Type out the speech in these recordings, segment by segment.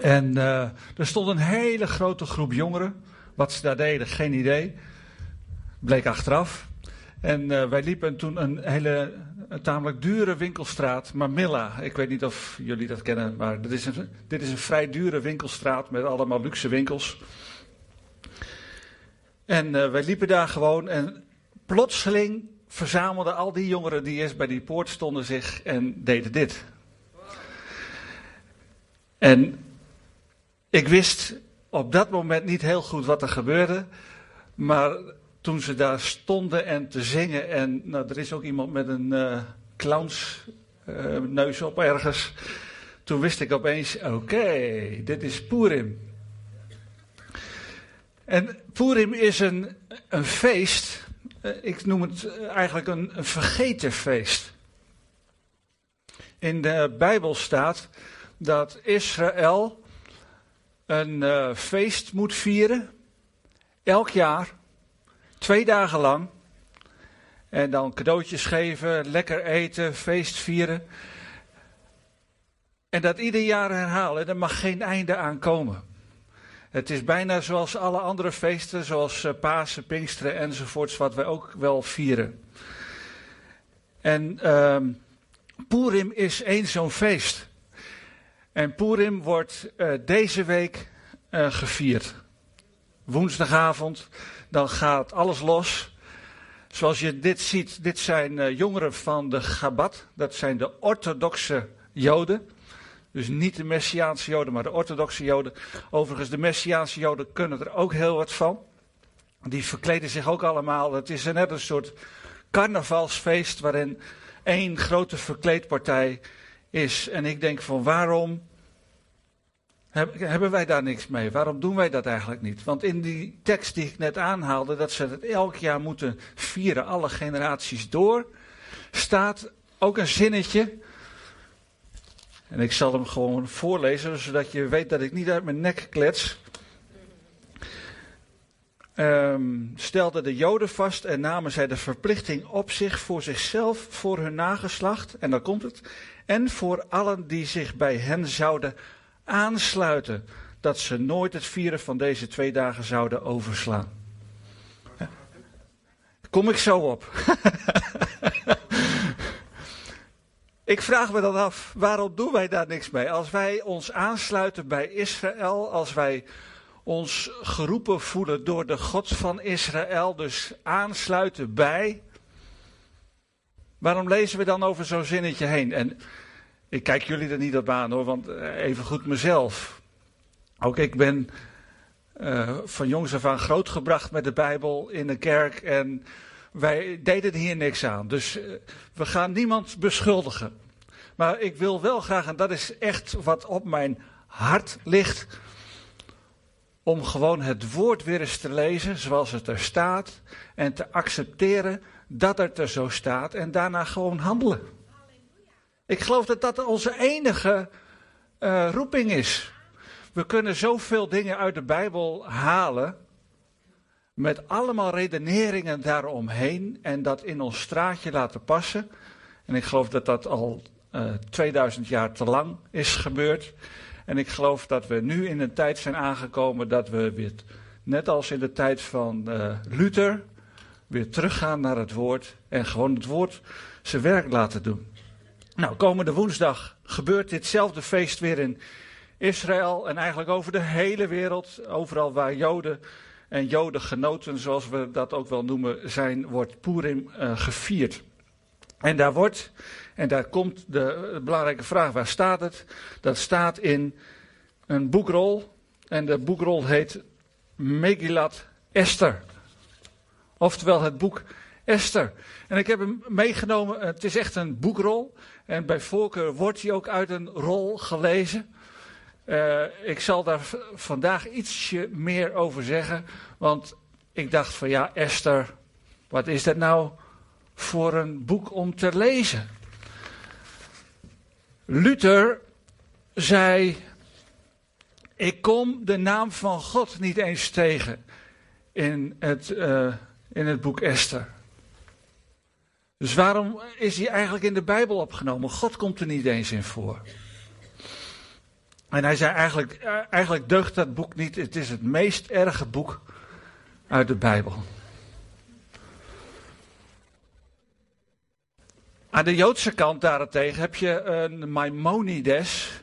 En uh, er stond een hele grote groep jongeren. Wat ze daar deden, geen idee. Bleek achteraf. En uh, wij liepen toen een hele tamelijk dure winkelstraat, Mamilla. Ik weet niet of jullie dat kennen, maar dit is, een, dit is een vrij dure winkelstraat met allemaal luxe winkels. En uh, wij liepen daar gewoon en plotseling verzamelden al die jongeren die eerst bij die poort stonden zich en deden dit. En ik wist op dat moment niet heel goed wat er gebeurde, maar toen ze daar stonden en te zingen en nou, er is ook iemand met een uh, clowns uh, neus op ergens, toen wist ik opeens, oké, dit is Purim. En Purim is een, een feest, uh, ik noem het eigenlijk een, een vergeten feest. In de Bijbel staat dat Israël een uh, feest moet vieren, elk jaar, twee dagen lang. En dan cadeautjes geven, lekker eten, feest vieren. En dat ieder jaar herhalen, er mag geen einde aan komen. Het is bijna zoals alle andere feesten, zoals uh, Pasen, Pinksteren enzovoorts, wat wij ook wel vieren. En uh, Purim is één zo'n feest. En Purim wordt uh, deze week uh, gevierd. Woensdagavond, dan gaat alles los. Zoals je dit ziet, dit zijn uh, jongeren van de Chabad. Dat zijn de orthodoxe Joden. Dus niet de Messiaanse Joden, maar de orthodoxe Joden. Overigens, de Messiaanse Joden kunnen er ook heel wat van. Die verkleden zich ook allemaal. Het is net een soort carnavalsfeest waarin één grote verkleedpartij is. En ik denk van waarom hebben wij daar niks mee? Waarom doen wij dat eigenlijk niet? Want in die tekst die ik net aanhaalde, dat ze het elk jaar moeten vieren, alle generaties door, staat ook een zinnetje. En ik zal hem gewoon voorlezen, zodat je weet dat ik niet uit mijn nek klets. Um, stelden de Joden vast en namen zij de verplichting op zich voor zichzelf, voor hun nageslacht, en dan komt het, en voor allen die zich bij hen zouden aansluiten, dat ze nooit het vieren van deze twee dagen zouden overslaan. Kom ik zo op. ik vraag me dan af, waarom doen wij daar niks mee? Als wij ons aansluiten bij Israël, als wij ons geroepen voelen door de God van Israël, dus aansluiten bij. Waarom lezen we dan over zo'n zinnetje heen? En ik kijk jullie er niet op aan hoor, want even goed mezelf. Ook ik ben uh, van jongs af aan grootgebracht met de Bijbel in de kerk en wij deden hier niks aan. Dus uh, we gaan niemand beschuldigen. Maar ik wil wel graag, en dat is echt wat op mijn hart ligt, om gewoon het woord weer eens te lezen zoals het er staat en te accepteren dat het er zo staat en daarna gewoon handelen. Ik geloof dat dat onze enige uh, roeping is. We kunnen zoveel dingen uit de Bijbel halen. Met allemaal redeneringen daaromheen. En dat in ons straatje laten passen. En ik geloof dat dat al uh, 2000 jaar te lang is gebeurd. En ik geloof dat we nu in een tijd zijn aangekomen dat we weer, net als in de tijd van uh, Luther, weer teruggaan naar het woord. En gewoon het woord zijn werk laten doen. Nou, komende woensdag gebeurt ditzelfde feest weer in Israël en eigenlijk over de hele wereld. Overal waar Joden en Jodengenoten, zoals we dat ook wel noemen, zijn, wordt Purim uh, gevierd. En daar wordt, en daar komt de, de belangrijke vraag, waar staat het? Dat staat in een boekrol. En de boekrol heet Megillat Esther. Oftewel het boek Esther. En ik heb hem meegenomen. Het is echt een boekrol. En bij voorkeur wordt hij ook uit een rol gelezen. Uh, ik zal daar vandaag ietsje meer over zeggen. Want ik dacht van ja, Esther, wat is dat nou voor een boek om te lezen? Luther zei: Ik kom de naam van God niet eens tegen in het, uh, in het boek Esther. Dus waarom is hij eigenlijk in de Bijbel opgenomen? God komt er niet eens in voor. En hij zei eigenlijk, eh, eigenlijk deugt dat boek niet. Het is het meest erge boek uit de Bijbel. Aan de Joodse kant daarentegen heb je een Maimonides.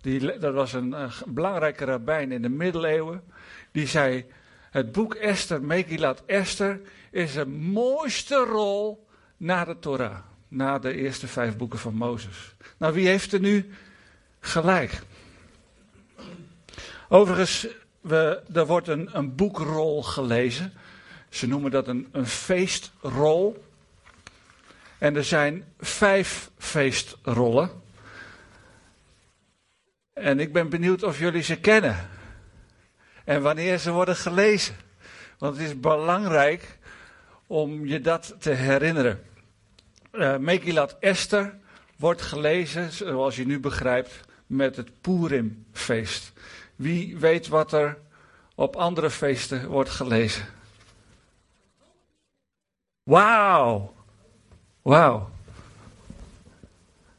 Die, dat was een, een belangrijke rabbijn in de middeleeuwen. Die zei, het boek Esther, Megillat Esther, is de mooiste rol na de Torah. Na de eerste vijf boeken van Mozes. Nou, wie heeft er nu gelijk? Overigens, we, er wordt een, een boekrol gelezen. Ze noemen dat een, een feestrol. En er zijn vijf feestrollen. En ik ben benieuwd of jullie ze kennen. En wanneer ze worden gelezen. Want het is belangrijk om je dat te herinneren. Uh, Megillat Esther wordt gelezen, zoals je nu begrijpt, met het Purimfeest. Wie weet wat er op andere feesten wordt gelezen? Wauw! Wauw.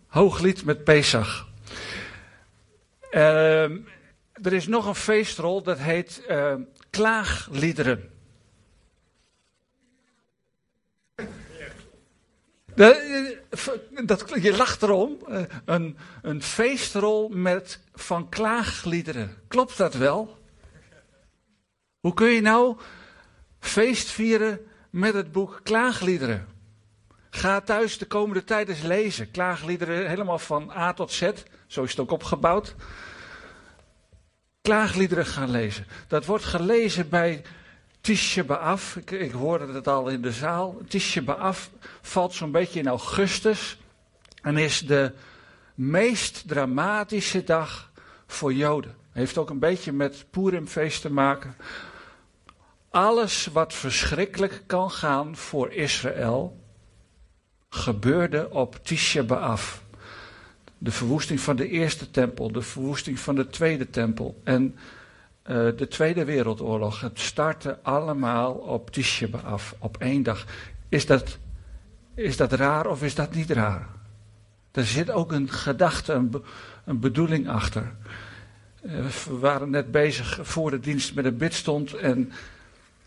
Hooglied met Pesach. Uh, er is nog een feestrol dat heet uh, klaagliederen. Dat, dat, je lacht erom. Eh, een, een feestrol met, van klaagliederen. Klopt dat wel? Hoe kun je nou feest vieren met het boek Klaagliederen? Ga thuis de komende tijd eens lezen. Klaagliederen helemaal van A tot Z. Zo is het ook opgebouwd. Klaagliederen gaan lezen. Dat wordt gelezen bij Tisha B'Av. Ik, hoorde het al in de zaal. Tisha B'Av valt zo'n beetje in augustus. En is de meest dramatische dag voor Joden. Heeft ook een beetje met Purimfeest te maken. Alles wat verschrikkelijk kan gaan voor Israël, gebeurde op Tisha B'Av. De verwoesting van de eerste tempel, de verwoesting van de tweede tempel en uh, de Tweede Wereldoorlog. Het startte allemaal op Tisha B'Av, op één dag. Is dat, is dat raar of is dat niet raar? Er zit ook een gedachte, een, bedoeling achter. Uh, we waren net bezig voor de dienst met een bidstond en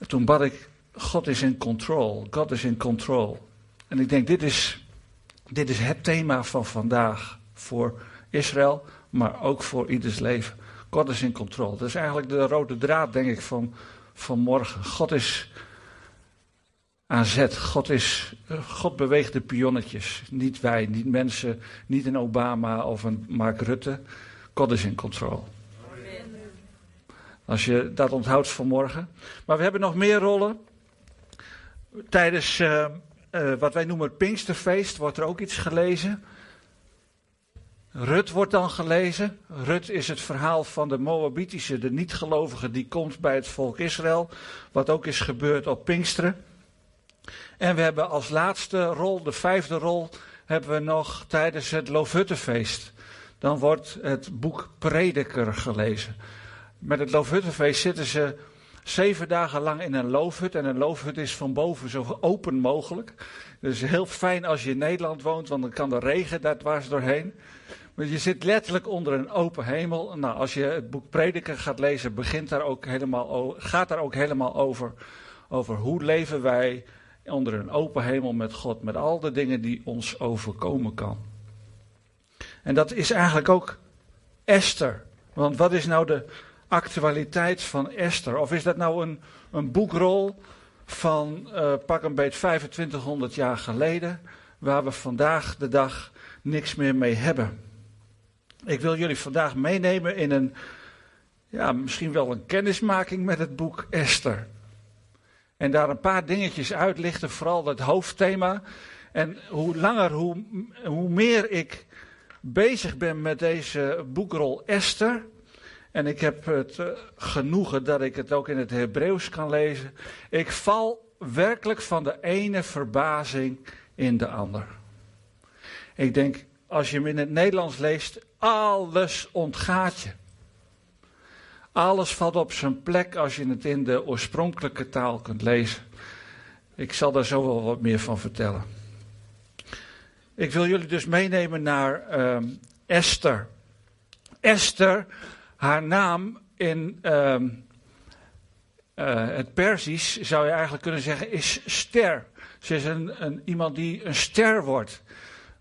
toen bad ik, God is in control, God is in control. En ik denk, dit is, dit is het thema van vandaag voor Israël, maar ook voor ieders leven. God is in controle. Dat is eigenlijk de rode draad, denk ik, van, van morgen. God is aan zet. God, is, God beweegt de pionnetjes. Niet wij, niet mensen, niet een Obama of een Mark Rutte. God is in controle. Als je dat onthoudt vanmorgen. Maar we hebben nog meer rollen. Tijdens uh, uh, wat wij noemen het Pinksterfeest wordt er ook iets gelezen. Rut wordt dan gelezen. Rut is het verhaal van de Moabitische, de niet-gelovige, die komt bij het volk Israël. Wat ook is gebeurd op Pinksteren. En we hebben als laatste rol, de vijfde rol, hebben we nog tijdens het Loofhuttenfeest. Dan wordt het boek Prediker gelezen. Met het Loofhuttenfeest zitten ze zeven dagen lang in een loofhut. En een loofhut is van boven zo open mogelijk. Dus heel fijn als je in Nederland woont, want dan kan de regen daar dwars doorheen. Maar je zit letterlijk onder een open hemel. Nou, als je het boek Prediker gaat lezen, begint daar ook helemaal, gaat daar ook helemaal over. Over hoe leven wij onder een open hemel met God. Met al de dingen die ons overkomen kan. En dat is eigenlijk ook Esther. Want wat is nou de actualiteit van Esther? Of is dat nou een, een boekrol van uh, pak een beetje 2500 jaar geleden, waar we vandaag de dag niks meer mee hebben? Ik wil jullie vandaag meenemen in een, ja, misschien wel een kennismaking met het boek Esther. En daar een paar dingetjes uitlichten, vooral het hoofdthema. En hoe langer, hoe, hoe meer ik bezig ben met deze boekrol Esther. En ik heb het uh, genoegen dat ik het ook in het Hebreeuws kan lezen. Ik val werkelijk van de ene verbazing in de ander. Ik denk, als je hem in het Nederlands leest, alles ontgaat je. Alles valt op zijn plek als je het in de oorspronkelijke taal kunt lezen. Ik zal daar zo wel wat meer van vertellen. Ik wil jullie dus meenemen naar uh, Esther. Esther, haar naam in ehm, eh, het Persisch zou je eigenlijk kunnen zeggen is ster. Ze is een, een iemand die een ster wordt.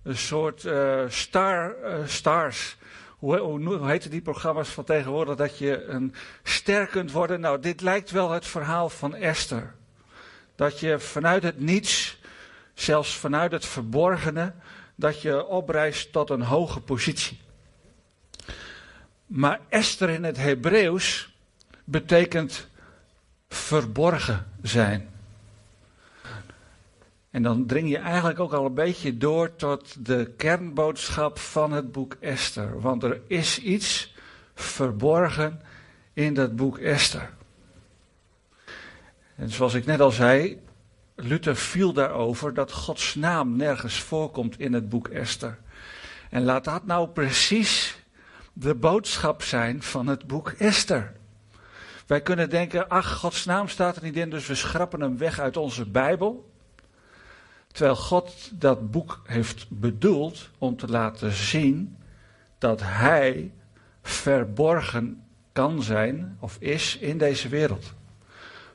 Een soort uh, star, uh, stars. Hoe, hoe, hoe heten die programma's van tegenwoordig dat je een ster kunt worden? Nou, dit lijkt wel het verhaal van Esther. Dat je vanuit het niets, zelfs vanuit het verborgene, dat je oprijst tot een hoge positie. Maar Esther in het Hebreeuws betekent verborgen zijn. En dan dring je eigenlijk ook al een beetje door tot de kernboodschap van het boek Esther. Want er is iets verborgen in dat boek Esther. En zoals ik net al zei, Luther viel daarover dat Gods naam nergens voorkomt in het boek Esther. En laat dat nou precies de boodschap zijn van het boek Esther. Wij kunnen denken, ach, Gods naam staat er niet in, dus we schrappen hem weg uit onze Bijbel. Terwijl God dat boek heeft bedoeld om te laten zien dat Hij verborgen kan zijn of is in deze wereld.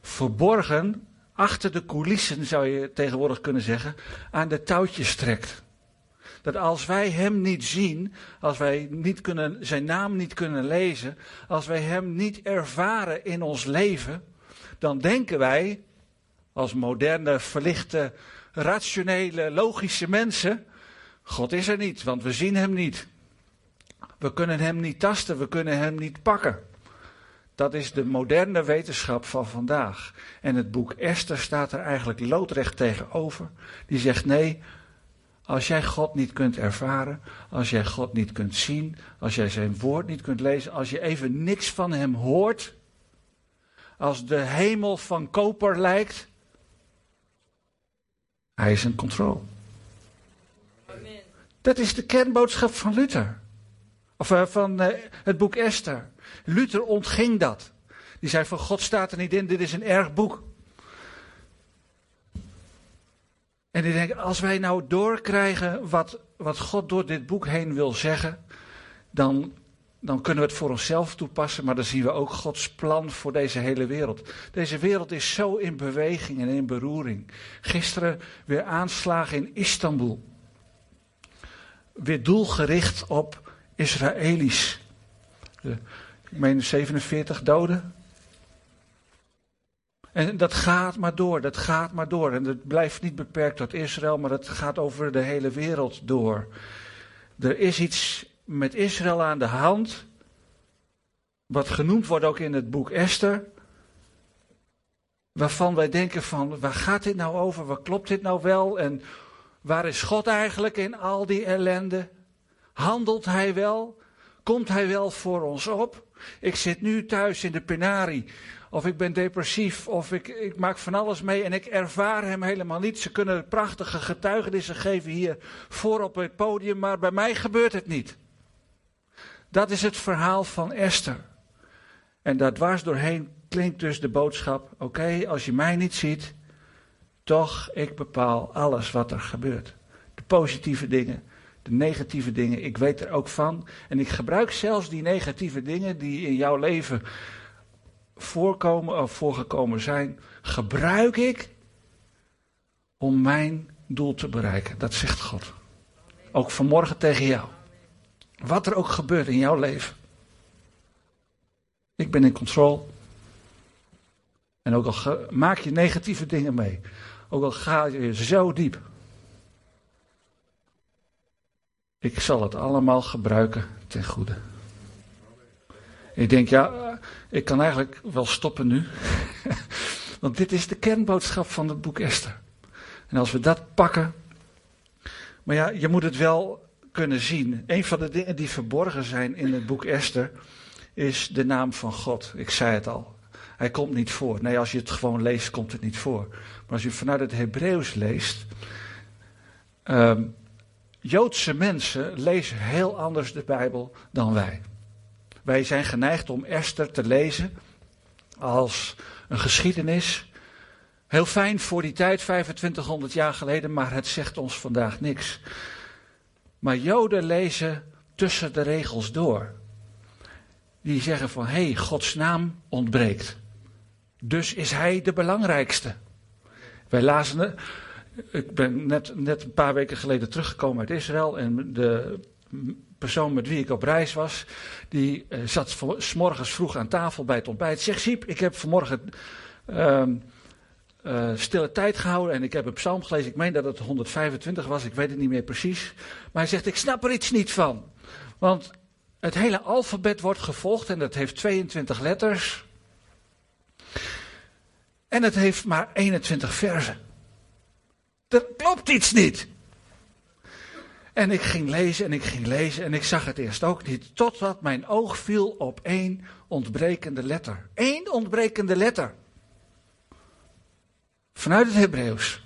Verborgen achter de coulissen zou je tegenwoordig kunnen zeggen, aan de touwtjes trekt. Dat als wij Hem niet zien, als wij niet kunnen, Zijn naam niet kunnen lezen, als wij Hem niet ervaren in ons leven, dan denken wij, als moderne, verlichte, rationele, logische mensen, God is er niet, want we zien Hem niet. We kunnen Hem niet tasten, we kunnen Hem niet pakken. Dat is de moderne wetenschap van vandaag. En het boek Esther staat er eigenlijk loodrecht tegenover. Die zegt nee, als jij God niet kunt ervaren, als jij God niet kunt zien, als jij zijn woord niet kunt lezen, als je even niks van hem hoort, als de hemel van koper lijkt, hij is in controle. Dat is de kernboodschap van Luther. Of uh, van uh, het boek Esther. Luther ontging dat. Die zei van God staat er niet in, dit is een erg boek. En ik denk, als wij nou doorkrijgen wat, wat God door dit boek heen wil zeggen, dan, dan kunnen we het voor onszelf toepassen, maar dan zien we ook Gods plan voor deze hele wereld. Deze wereld is zo in beweging en in beroering. Gisteren weer aanslagen in Istanbul. Weer doelgericht op Israëli's. Ik meen 47 doden. En dat gaat maar door, dat gaat maar door. En het blijft niet beperkt tot Israël, maar het gaat over de hele wereld door. Er is iets met Israël aan de hand, wat genoemd wordt ook in het boek Esther, waarvan wij denken van, waar gaat dit nou over, waar klopt dit nou wel en waar is God eigenlijk in al die ellende? Handelt Hij wel? Komt Hij wel voor ons op? Ik zit nu thuis in de penarie of ik ben depressief, of ik, ik maak van alles mee en ik ervaar hem helemaal niet. Ze kunnen prachtige getuigenissen geven hier voor op het podium, maar bij mij gebeurt het niet. Dat is het verhaal van Esther. En daar dwars doorheen klinkt dus de boodschap: oké, als je mij niet ziet, toch, ik bepaal alles wat er gebeurt. De positieve dingen, de negatieve dingen, ik weet er ook van. En ik gebruik zelfs die negatieve dingen die in jouw leven voorkomen of voorgekomen zijn, gebruik ik om mijn doel te bereiken. Dat zegt God. Ook vanmorgen tegen jou. Wat er ook gebeurt in jouw leven. Ik ben in controle. En ook al maak je negatieve dingen mee. Ook al ga je zo diep. Ik zal het allemaal gebruiken ten goede. Ik denk, ja, ik kan eigenlijk wel stoppen nu. Want dit is de kernboodschap van het boek Esther. En als we dat pakken. Maar ja, je moet het wel kunnen zien. Een van de dingen die verborgen zijn in het boek Esther. is de naam van God. Ik zei het al. Hij komt niet voor. Nee, als je het gewoon leest, komt het niet voor. Maar als je vanuit het Hebreeuws leest. Um, Joodse mensen lezen heel anders de Bijbel dan wij. Wij zijn geneigd om Esther te lezen als een geschiedenis. Heel fijn voor die tijd, 2500 jaar geleden, maar het zegt ons vandaag niks. Maar Joden lezen tussen de regels door. die zeggen van hé, hey, Gods naam ontbreekt. Dus is hij de belangrijkste. Wij lazen, ik ben net, net een paar weken geleden teruggekomen uit Israël en de persoon met wie ik op reis was, die uh, zat s morgens vroeg aan tafel bij het ontbijt. Zeg Siep, ik heb vanmorgen uh, uh, stille tijd gehouden en ik heb een psalm gelezen. Ik meen dat het 125 was, ik weet het niet meer precies. Maar hij zegt, ik snap er iets niet van. Want het hele alfabet wordt gevolgd en dat heeft 22 letters. En het heeft maar 21 versen. Er klopt iets niet. En ik ging lezen en ik ging lezen en ik zag het eerst ook niet. Totdat mijn oog viel op één ontbrekende letter. Eén ontbrekende letter. Vanuit het Hebreeuws.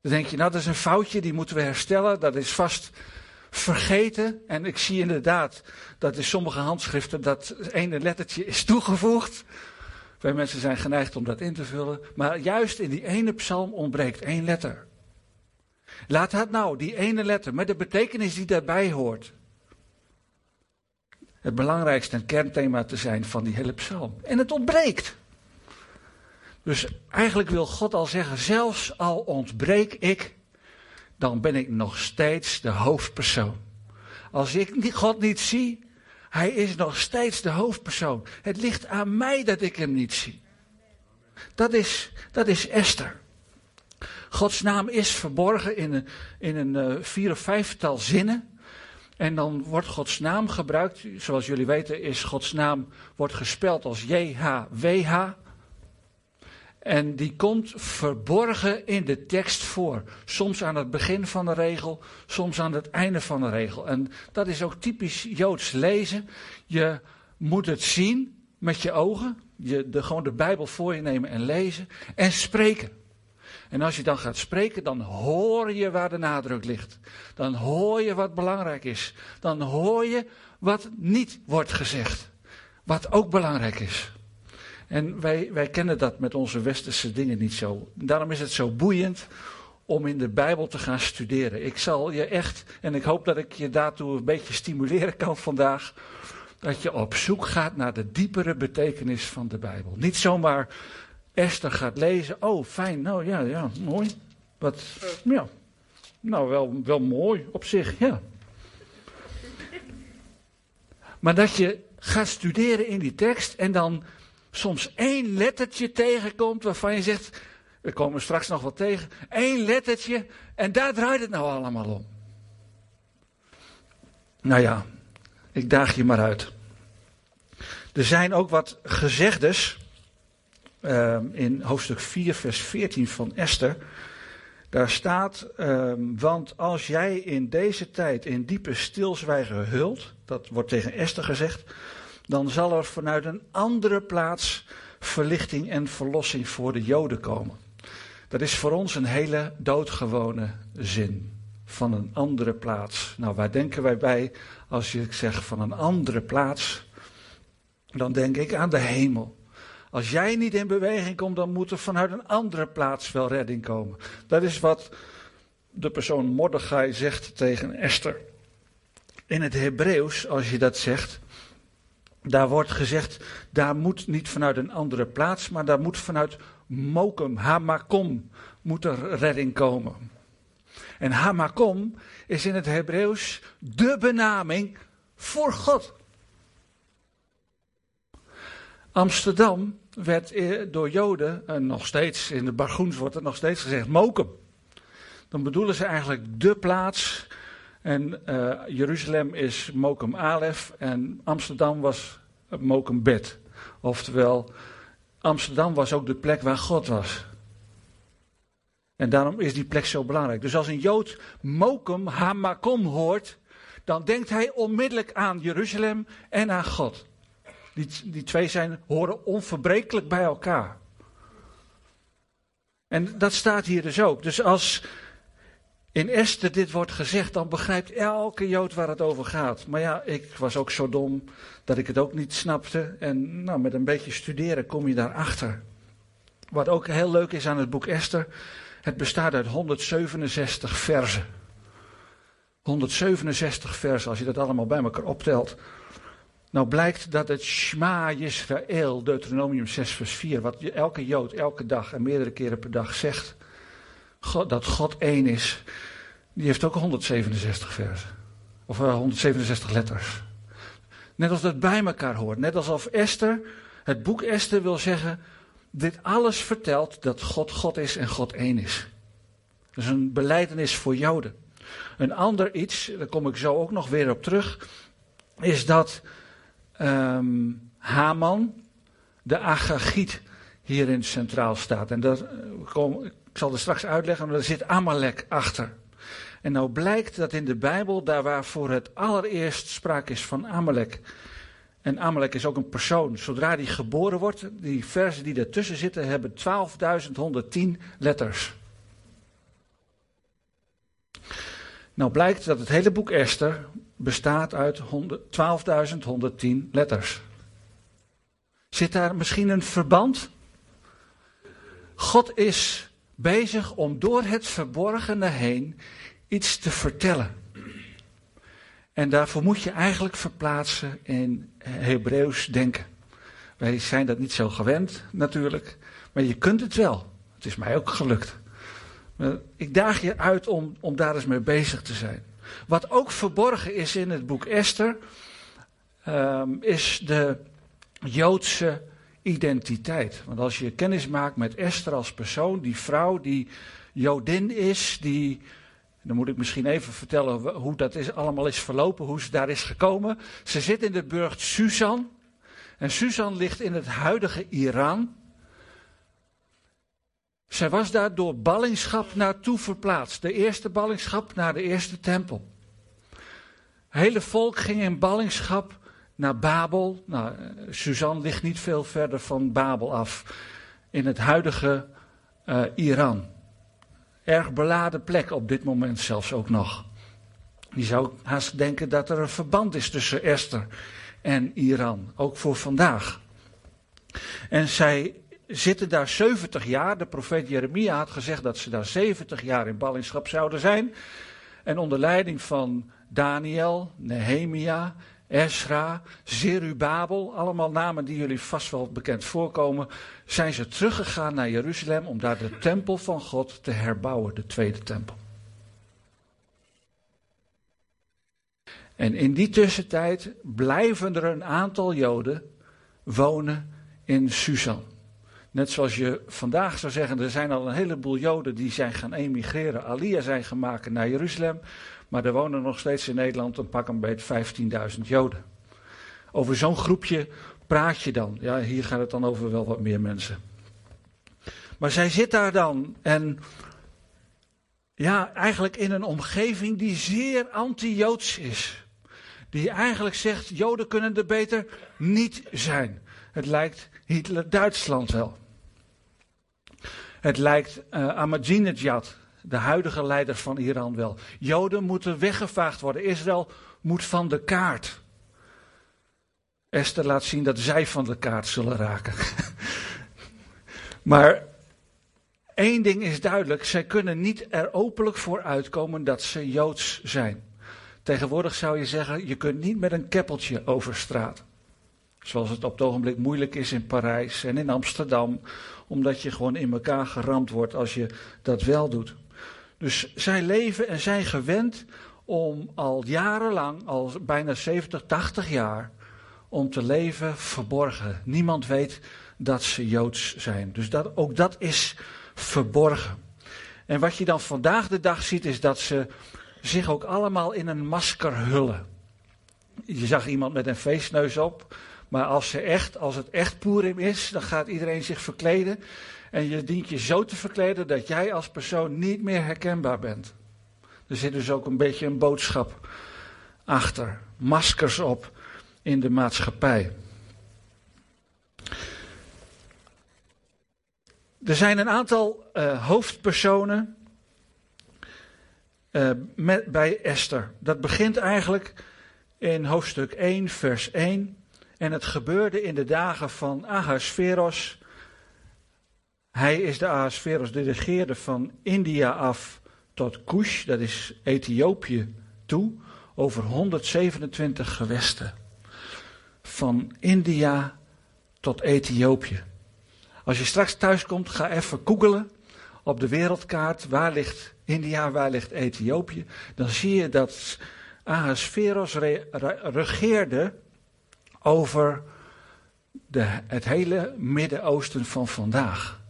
Dan denk je, nou dat is een foutje, die moeten we herstellen. Dat is vast vergeten. En ik zie inderdaad dat in sommige handschriften dat ene lettertje is toegevoegd. Wij mensen zijn geneigd om dat in te vullen. Maar juist in die ene psalm ontbreekt één letter. Laat dat nou, die ene letter, met de betekenis die daarbij hoort. Het belangrijkste en kernthema te zijn van die hele psalm. En het ontbreekt. Dus eigenlijk wil God al zeggen, zelfs al ontbreek ik, dan ben ik nog steeds de hoofdpersoon. Als ik God niet zie, hij is nog steeds de hoofdpersoon. Het ligt aan mij dat ik hem niet zie. Dat is, dat is Esther. Gods naam is verborgen in een, in een uh, vier of vijftal zinnen. En dan wordt Gods naam gebruikt. Zoals jullie weten is Gods naam wordt gespeld als JHWH. En die komt verborgen in de tekst voor. Soms aan het begin van de regel, soms aan het einde van de regel. En dat is ook typisch Joods lezen. Je moet het zien met je ogen. Je de, gewoon de Bijbel voor je nemen en lezen. En spreken. En als je dan gaat spreken, dan hoor je waar de nadruk ligt. Dan hoor je wat belangrijk is. Dan hoor je wat niet wordt gezegd. Wat ook belangrijk is. En wij, wij kennen dat met onze westerse dingen niet zo. Daarom is het zo boeiend om in de Bijbel te gaan studeren. Ik zal je echt, en ik hoop dat ik je daartoe een beetje stimuleren kan vandaag, dat je op zoek gaat naar de diepere betekenis van de Bijbel. Niet zomaar Esther gaat lezen. Oh, fijn, nou ja, ja, mooi. Wat, ja, nou wel, wel mooi op zich, ja. Maar dat je gaat studeren in die tekst en dan soms één lettertje tegenkomt waarvan je zegt, we komen straks nog wat tegen, één lettertje en daar draait het nou allemaal om. Nou ja, ik daag je maar uit. Er zijn ook wat gezegdes uh, in hoofdstuk 4, vers 14 van Esther. Daar staat, uh, want als jij in deze tijd in diepe stilzwijgen hult, dat wordt tegen Esther gezegd, dan zal er vanuit een andere plaats verlichting en verlossing voor de Joden komen. Dat is voor ons een hele doodgewone zin. Van een andere plaats. Nou, waar denken wij bij als je zegt van een andere plaats? Dan denk ik aan de hemel. Als jij niet in beweging komt, dan moet er vanuit een andere plaats wel redding komen. Dat is wat de persoon Mordechai zegt tegen Esther. In het Hebreeuws, als je dat zegt, daar wordt gezegd, daar moet niet vanuit een andere plaats, maar daar moet vanuit Mokum, Hamakom, moet er redding komen. En Hamakom is in het Hebreeuws de benaming voor God. Amsterdam werd door Joden, en nog steeds in de Bargoens wordt het nog steeds gezegd, Mokum. Dan bedoelen ze eigenlijk de plaats en uh, Jeruzalem is Mokum Alef en Amsterdam was Mokum Bet. Oftewel, Amsterdam was ook de plek waar God was. En daarom is die plek zo belangrijk. Dus als een Jood Mokum Hamakom hoort, dan denkt hij onmiddellijk aan Jeruzalem en aan God. Die, die twee zijn, horen onverbrekelijk bij elkaar. En dat staat hier dus ook. Dus als in Esther dit wordt gezegd, dan begrijpt elke Jood waar het over gaat. Maar ja, ik was ook zo dom dat ik het ook niet snapte. En nou, met een beetje studeren kom je daarachter. Wat ook heel leuk is aan het boek Esther, het bestaat uit 167 versen. 167 versen, als je dat allemaal bij elkaar optelt. Nou blijkt dat het Shema Yisrael, Deuteronomium 6 vers 4, wat elke Jood elke dag en meerdere keren per dag zegt, God, dat God één is, die heeft ook 167 versen. Of 167 eh, letters. Net als dat bij elkaar hoort. Net alsof Esther, het boek Esther wil zeggen, dit alles vertelt dat God God is en God één is. Dat is een beleidenis voor Joden. Een ander iets, daar kom ik zo ook nog weer op terug, is dat um, Haman, de Agagiet, hierin centraal staat. En dat, eh, ik zal er straks uitleggen, maar er zit Amalek achter. En nou blijkt dat in de Bijbel, daar waar voor het allereerst sprake is van Amalek. En Amalek is ook een persoon. Zodra die geboren wordt, die versen die ertussen zitten, hebben 12.110 letters. Nou blijkt dat het hele boek Esther bestaat uit 12.110 letters. Zit daar misschien een verband? God is bezig om door het verborgene heen iets te vertellen. En daarvoor moet je eigenlijk verplaatsen in Hebreeuws denken. Wij zijn dat niet zo gewend natuurlijk, maar je kunt het wel. Het is mij ook gelukt. Ik daag je uit om, om daar eens mee bezig te zijn. Wat ook verborgen is in het boek Esther, um, is de Joodse identiteit. Want als je kennis maakt met Esther als persoon, die vrouw die Jodin is, die dan moet ik misschien even vertellen hoe dat is, allemaal is verlopen, hoe ze daar is gekomen. Ze zit in de burcht Susan. En Susan ligt in het huidige Iran. Zij was daar door ballingschap naartoe verplaatst. De eerste ballingschap naar de eerste tempel. Het hele volk ging in ballingschap naar Babel. Nou, Suzanne ligt niet veel verder van Babel af. In het huidige uh, Iran. Erg beladen plek op dit moment zelfs ook nog. Je zou haast denken dat er een verband is tussen Esther en Iran. Ook voor vandaag. En zij zitten daar 70 jaar. De profeet Jeremia had gezegd dat ze daar 70 jaar in ballingschap zouden zijn. En onder leiding van Daniel, Nehemia, Esra, Zerubabel, allemaal namen die jullie vast wel bekend voorkomen, zijn ze teruggegaan naar Jeruzalem om daar de tempel van God te herbouwen, de tweede tempel. En in die tussentijd blijven er een aantal Joden wonen in Susan. Net zoals je vandaag zou zeggen, er zijn al een heleboel Joden die zijn gaan emigreren, Alia zijn gemaakt naar Jeruzalem. Maar er wonen nog steeds in Nederland een pak een beetje 15.000 Joden. Over zo'n groepje praat je dan. Ja, hier gaat het dan over wel wat meer mensen. Maar zij zit daar dan en ja, eigenlijk in een omgeving die zeer anti-Joods is. Die eigenlijk zegt, Joden kunnen er beter niet zijn. Het lijkt Hitler-Duitsland wel. Het lijkt uh, de huidige leider van Iran, wel. Joden moeten weggevaagd worden. Israël moet van de kaart. Esther laat zien dat zij van de kaart zullen raken. maar één ding is duidelijk: zij kunnen niet er openlijk voor uitkomen dat ze joods zijn. Tegenwoordig zou je zeggen: je kunt niet met een keppeltje over straat. Zoals het op het ogenblik moeilijk is in Parijs en in Amsterdam, omdat je gewoon in elkaar geramd wordt als je dat wel doet. Dus zij leven en zijn gewend om al jarenlang, al bijna 70, 80 jaar, om te leven verborgen. Niemand weet dat ze Joods zijn. Dus dat, ook dat is verborgen. En wat je dan vandaag de dag ziet, is dat ze zich ook allemaal in een masker hullen. Je zag iemand met een feestneus op. Maar als, ze echt, als het echt Purim is, dan gaat iedereen zich verkleden. En je dient je zo te verkleden dat jij als persoon niet meer herkenbaar bent. Er zit dus ook een beetje een boodschap achter. Maskers op in de maatschappij. Er zijn een aantal uh, hoofdpersonen uh, met, bij Esther. Dat begint eigenlijk in hoofdstuk 1, vers 1. En het gebeurde in de dagen van Ahasveros. Hij is de Ahasveros, de regeerde van India af tot Kush, dat is Ethiopië, toe, over 127 gewesten. van India tot Ethiopië. Als je straks thuis komt, ga even googelen op de wereldkaart. Waar ligt India, waar ligt Ethiopië? Dan zie je dat Ahasveros regeerde over de, het hele Midden-Oosten van vandaag.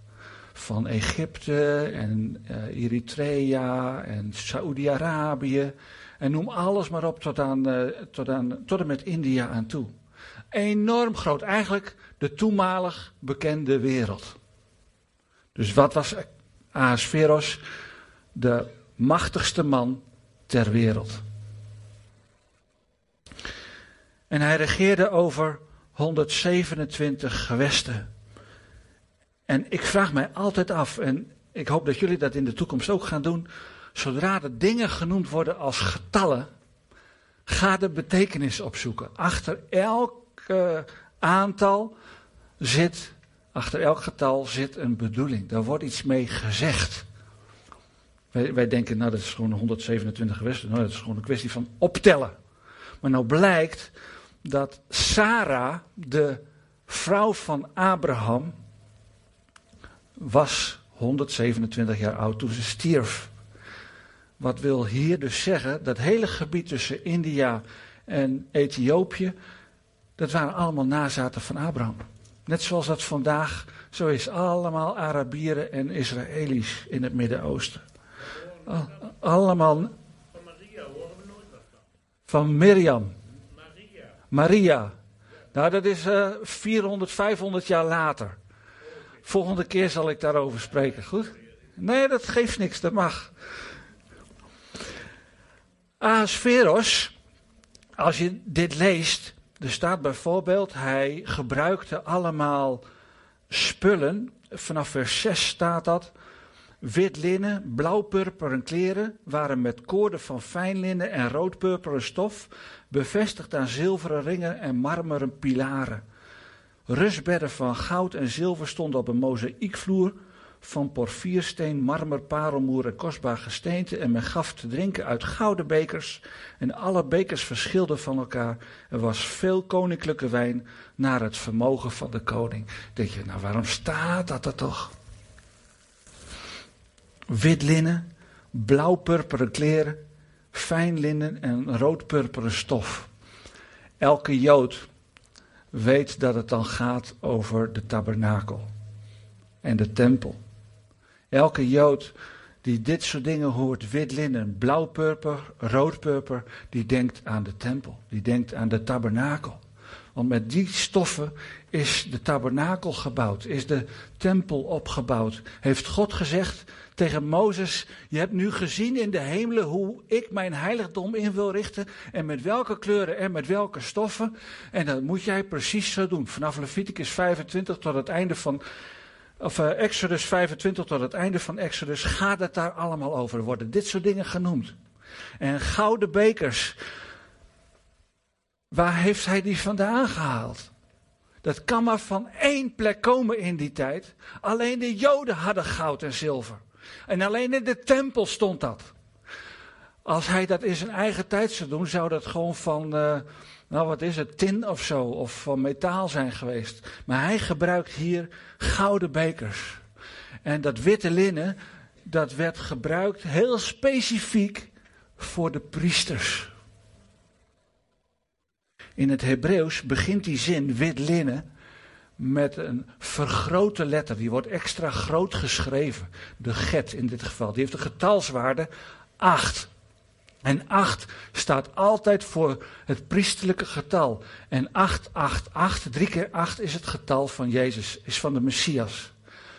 Van Egypte en uh, Eritrea en Saoedi-Arabië. En noem alles maar op tot, aan, uh, tot, aan, tot en met India aan toe. Enorm groot. Eigenlijk de toenmalig bekende wereld. Dus wat was Ahasveros? De machtigste man ter wereld. En hij regeerde over 127 gewesten. En ik vraag mij altijd af, en ik hoop dat jullie dat in de toekomst ook gaan doen. Zodra er dingen genoemd worden als getallen, ga de betekenis opzoeken. Achter elk aantal zit, achter elk getal zit een bedoeling. Daar wordt iets mee gezegd. Wij, wij denken, nou dat is gewoon 127 gewesten. Nou, dat is gewoon een kwestie van optellen. Maar nou blijkt dat Sarah, de vrouw van Abraham, was 127 jaar oud toen ze stierf. Wat wil hier dus zeggen, dat hele gebied tussen India en Ethiopië, dat waren allemaal nazaten van Abraham. Net zoals dat vandaag zo is. Allemaal Arabieren en Israëli's in het Midden-Oosten. Allemaal. Van Maria Mirjam. Maria. Maria. Nou, dat is uh, 400, 500 jaar later. Volgende keer zal ik daarover spreken, goed? Nee, dat geeft niks, dat mag. Ahasveros, als je dit leest, er staat bijvoorbeeld, hij gebruikte allemaal spullen. Vanaf vers 6 staat dat. Wit linnen, blauw-purperen kleren waren met koorden van fijn linnen en rood-purperen stof, bevestigd aan zilveren ringen en marmeren pilaren. Rustbedden van goud en zilver stonden op een mozaïekvloer van porfiersteen, marmer, parelmoer en kostbaar gesteente. En men gaf te drinken uit gouden bekers. En alle bekers verschilden van elkaar. Er was veel koninklijke wijn naar het vermogen van de koning. Denk je, nou waarom staat dat er toch? Wit linnen, blauw-purperen kleren, fijn linnen en rood-purperen stof. Elke jood weet dat het dan gaat over de tabernakel en de tempel. Elke Jood die dit soort dingen hoort, wit linnen, blauw-purper, rood-purper, die denkt aan de tempel, die denkt aan de tabernakel. Want met die stoffen is de tabernakel gebouwd, is de tempel opgebouwd. Heeft God gezegd tegen Mozes: Je hebt nu gezien in de hemelen hoe ik mijn heiligdom in wil richten. En met welke kleuren en met welke stoffen. En dat moet jij precies zo doen. Vanaf Leviticus 25 tot het einde van of uh, Exodus 25 tot het einde van Exodus gaat het daar allemaal over. Er worden dit soort dingen genoemd. En gouden bekers, waar heeft hij die vandaan gehaald? Dat kan maar van één plek komen in die tijd. Alleen de Joden hadden goud en zilver. En alleen in de tempel stond dat. Als hij dat in zijn eigen tijd zou doen, zou dat gewoon van, uh, nou wat is het, tin of zo, of van metaal zijn geweest. Maar hij gebruikt hier gouden bekers. En dat witte linnen, dat werd gebruikt heel specifiek voor de priesters. In het Hebreeuws begint die zin wit linnen met een vergrote letter. Die wordt extra groot geschreven. De get in dit geval. Die heeft een getalswaarde 8. En 8 staat altijd voor het priesterlijke getal. En 8, 8, 8, 3 keer 8 is het getal van Jezus, is van de Messias.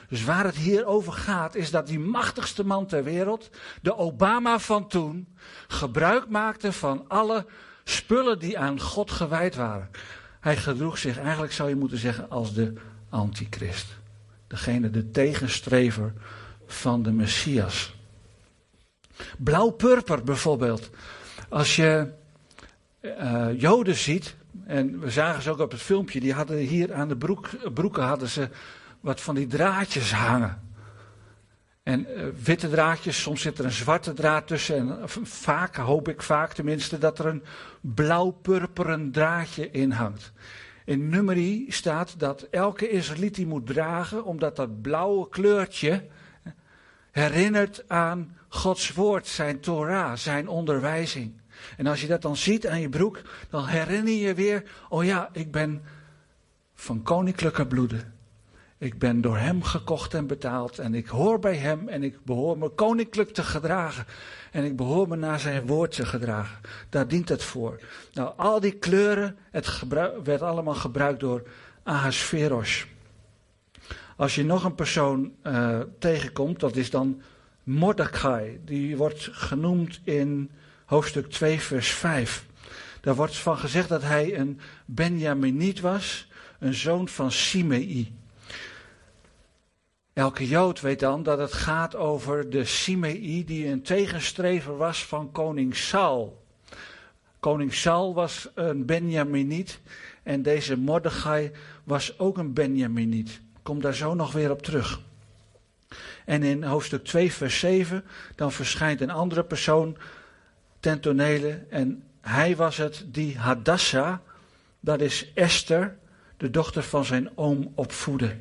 Dus waar het hier over gaat, is dat die machtigste man ter wereld, de Obama van toen, gebruik maakte van alle spullen die aan God gewijd waren. Hij gedroeg zich, eigenlijk zou je moeten zeggen, als de antichrist. Degene, de tegenstrever van de Messias. Blauw-purper bijvoorbeeld. Als je uh, Joden ziet, en we zagen ze ook op het filmpje, die hadden hier aan de broek, broeken hadden ze wat van die draadjes hangen. En uh, witte draadjes, soms zit er een zwarte draad tussen. En vaak, hoop ik vaak tenminste, dat er een blauw-purperen draadje in hangt. In nummerie staat dat elke Israëliet die moet dragen, omdat dat blauwe kleurtje herinnert aan Gods woord, zijn Torah, zijn onderwijzing. En als je dat dan ziet aan je broek, dan herinner je weer, oh ja, ik ben van koninklijke bloeden. Ik ben door hem gekocht en betaald en ik hoor bij hem en ik behoor me koninklijk te gedragen. En ik behoor me naar zijn woord te gedragen. Daar dient het voor. Nou, al die kleuren, het werd allemaal gebruikt door Ahasveros. Als je nog een persoon uh, tegenkomt, dat is dan Mordecai. Die wordt genoemd in hoofdstuk 2, vers 5. Daar wordt van gezegd dat hij een Benjaminiet was, een zoon van Simei. Elke Jood weet dan dat het gaat over de Simei die een tegenstrever was van koning Saul. Koning Saul was een Benjaminiet en deze Mordechai was ook een Benjaminiet. Kom daar zo nog weer op terug. En in hoofdstuk 2 vers 7 dan verschijnt een andere persoon ten tonele en hij was het die Hadassah, dat is Esther, de dochter van zijn oom opvoedde.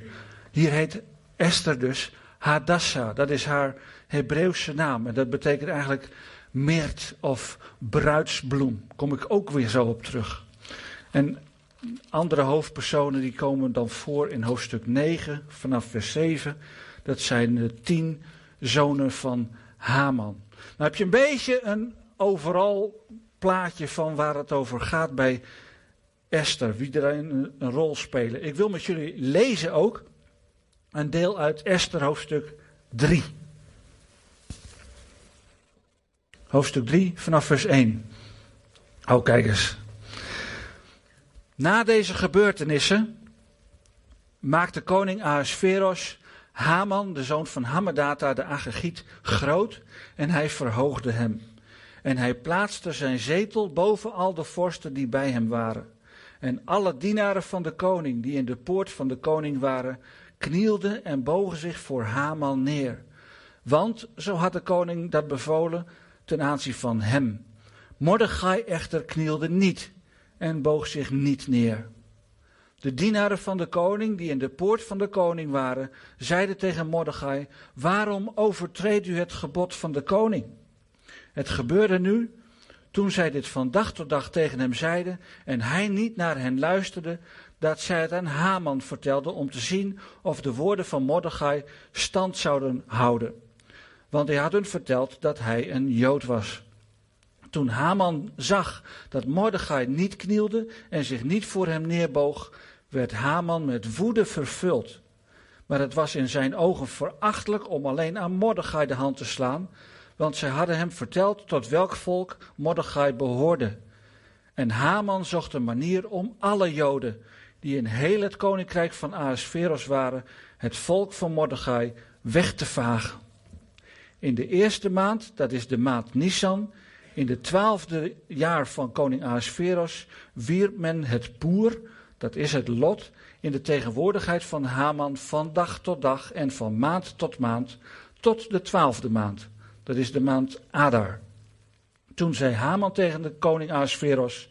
Hier heet Esther dus Hadassah, dat is haar Hebreeuwse naam. En dat betekent eigenlijk meert of bruidsbloem. Kom ik ook weer zo op terug. En andere hoofdpersonen die komen dan voor in hoofdstuk 9 vanaf vers 7. Dat zijn de tien zonen van Haman. Nou heb je een beetje een overal plaatje van waar het over gaat bij Esther. Wie er een, een rol spelen. Ik wil met jullie lezen ook een deel uit Esther hoofdstuk 3. Hoofdstuk 3 vanaf vers 1. Oh, kijk eens. Na deze gebeurtenissen maakte koning Ahasveros Haman, de zoon van Hammedata, de Agagiet, groot en hij verhoogde hem. En hij plaatste zijn zetel boven al de vorsten die bij hem waren. En alle dienaren van de koning die in de poort van de koning waren, knielden en bogen zich voor Haman neer. Want, zo had de koning dat bevolen, ten aanzien van hem. Mordechai echter knielde niet en boog zich niet neer. De dienaren van de koning, die in de poort van de koning waren, zeiden tegen Mordechai: Waarom overtreedt u het gebod van de koning? Het gebeurde nu, toen zij dit van dag tot dag tegen hem zeiden en hij niet naar hen luisterde, dat zij het aan Haman vertelden om te zien of de woorden van Mordechai stand zouden houden. Want hij had hun verteld dat hij een Jood was. Toen Haman zag dat Mordechai niet knielde en zich niet voor hem neerboog, werd Haman met woede vervuld. Maar het was in zijn ogen verachtelijk om alleen aan Mordechai de hand te slaan, want zij hadden hem verteld tot welk volk Mordechai behoorde. En Haman zocht een manier om alle Joden, die in heel het koninkrijk van Ahasveros waren, het volk van Mordechai, weg te vagen. In de eerste maand, dat is de maand Nisan, in de twaalfde jaar van koning Ahasveros, wierp men het poer, dat is het lot, in de tegenwoordigheid van Haman van dag tot dag en van maand tot maand, tot de twaalfde maand. Dat is de maand Adar. Toen zei Haman tegen de koning Ahasveros,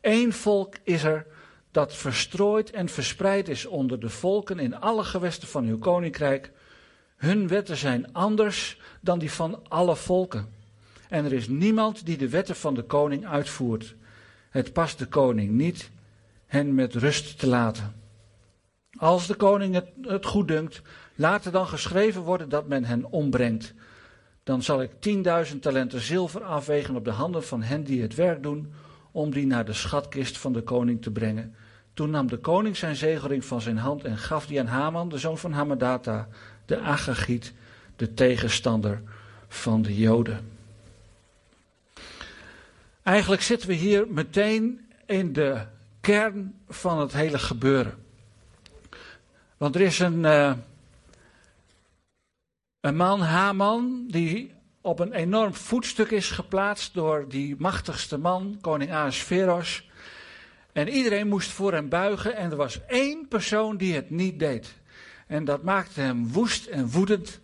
één volk is er dat verstrooid en verspreid is onder de volken in alle gewesten van uw koninkrijk. Hun wetten zijn anders dan die van alle volken. En er is niemand die de wetten van de koning uitvoert. Het past de koning niet hen met rust te laten. Als de koning het, goed dunkt, laat er dan geschreven worden dat men hen ombrengt. Dan zal ik tienduizend talenten zilver afwegen op de handen van hen die het werk doen, om die naar de schatkist van de koning te brengen. Toen nam de koning zijn zegelring van zijn hand en gaf die aan Haman, de zoon van Hammedata, de Agagiet, de tegenstander van de Joden. Eigenlijk zitten we hier meteen in de kern van het hele gebeuren. Want er is een, uh, een man, Haman, die op een enorm voetstuk is geplaatst door die machtigste man, koning Ahasveros. En iedereen moest voor hem buigen en er was één persoon die het niet deed. En dat maakte hem woest en woedend.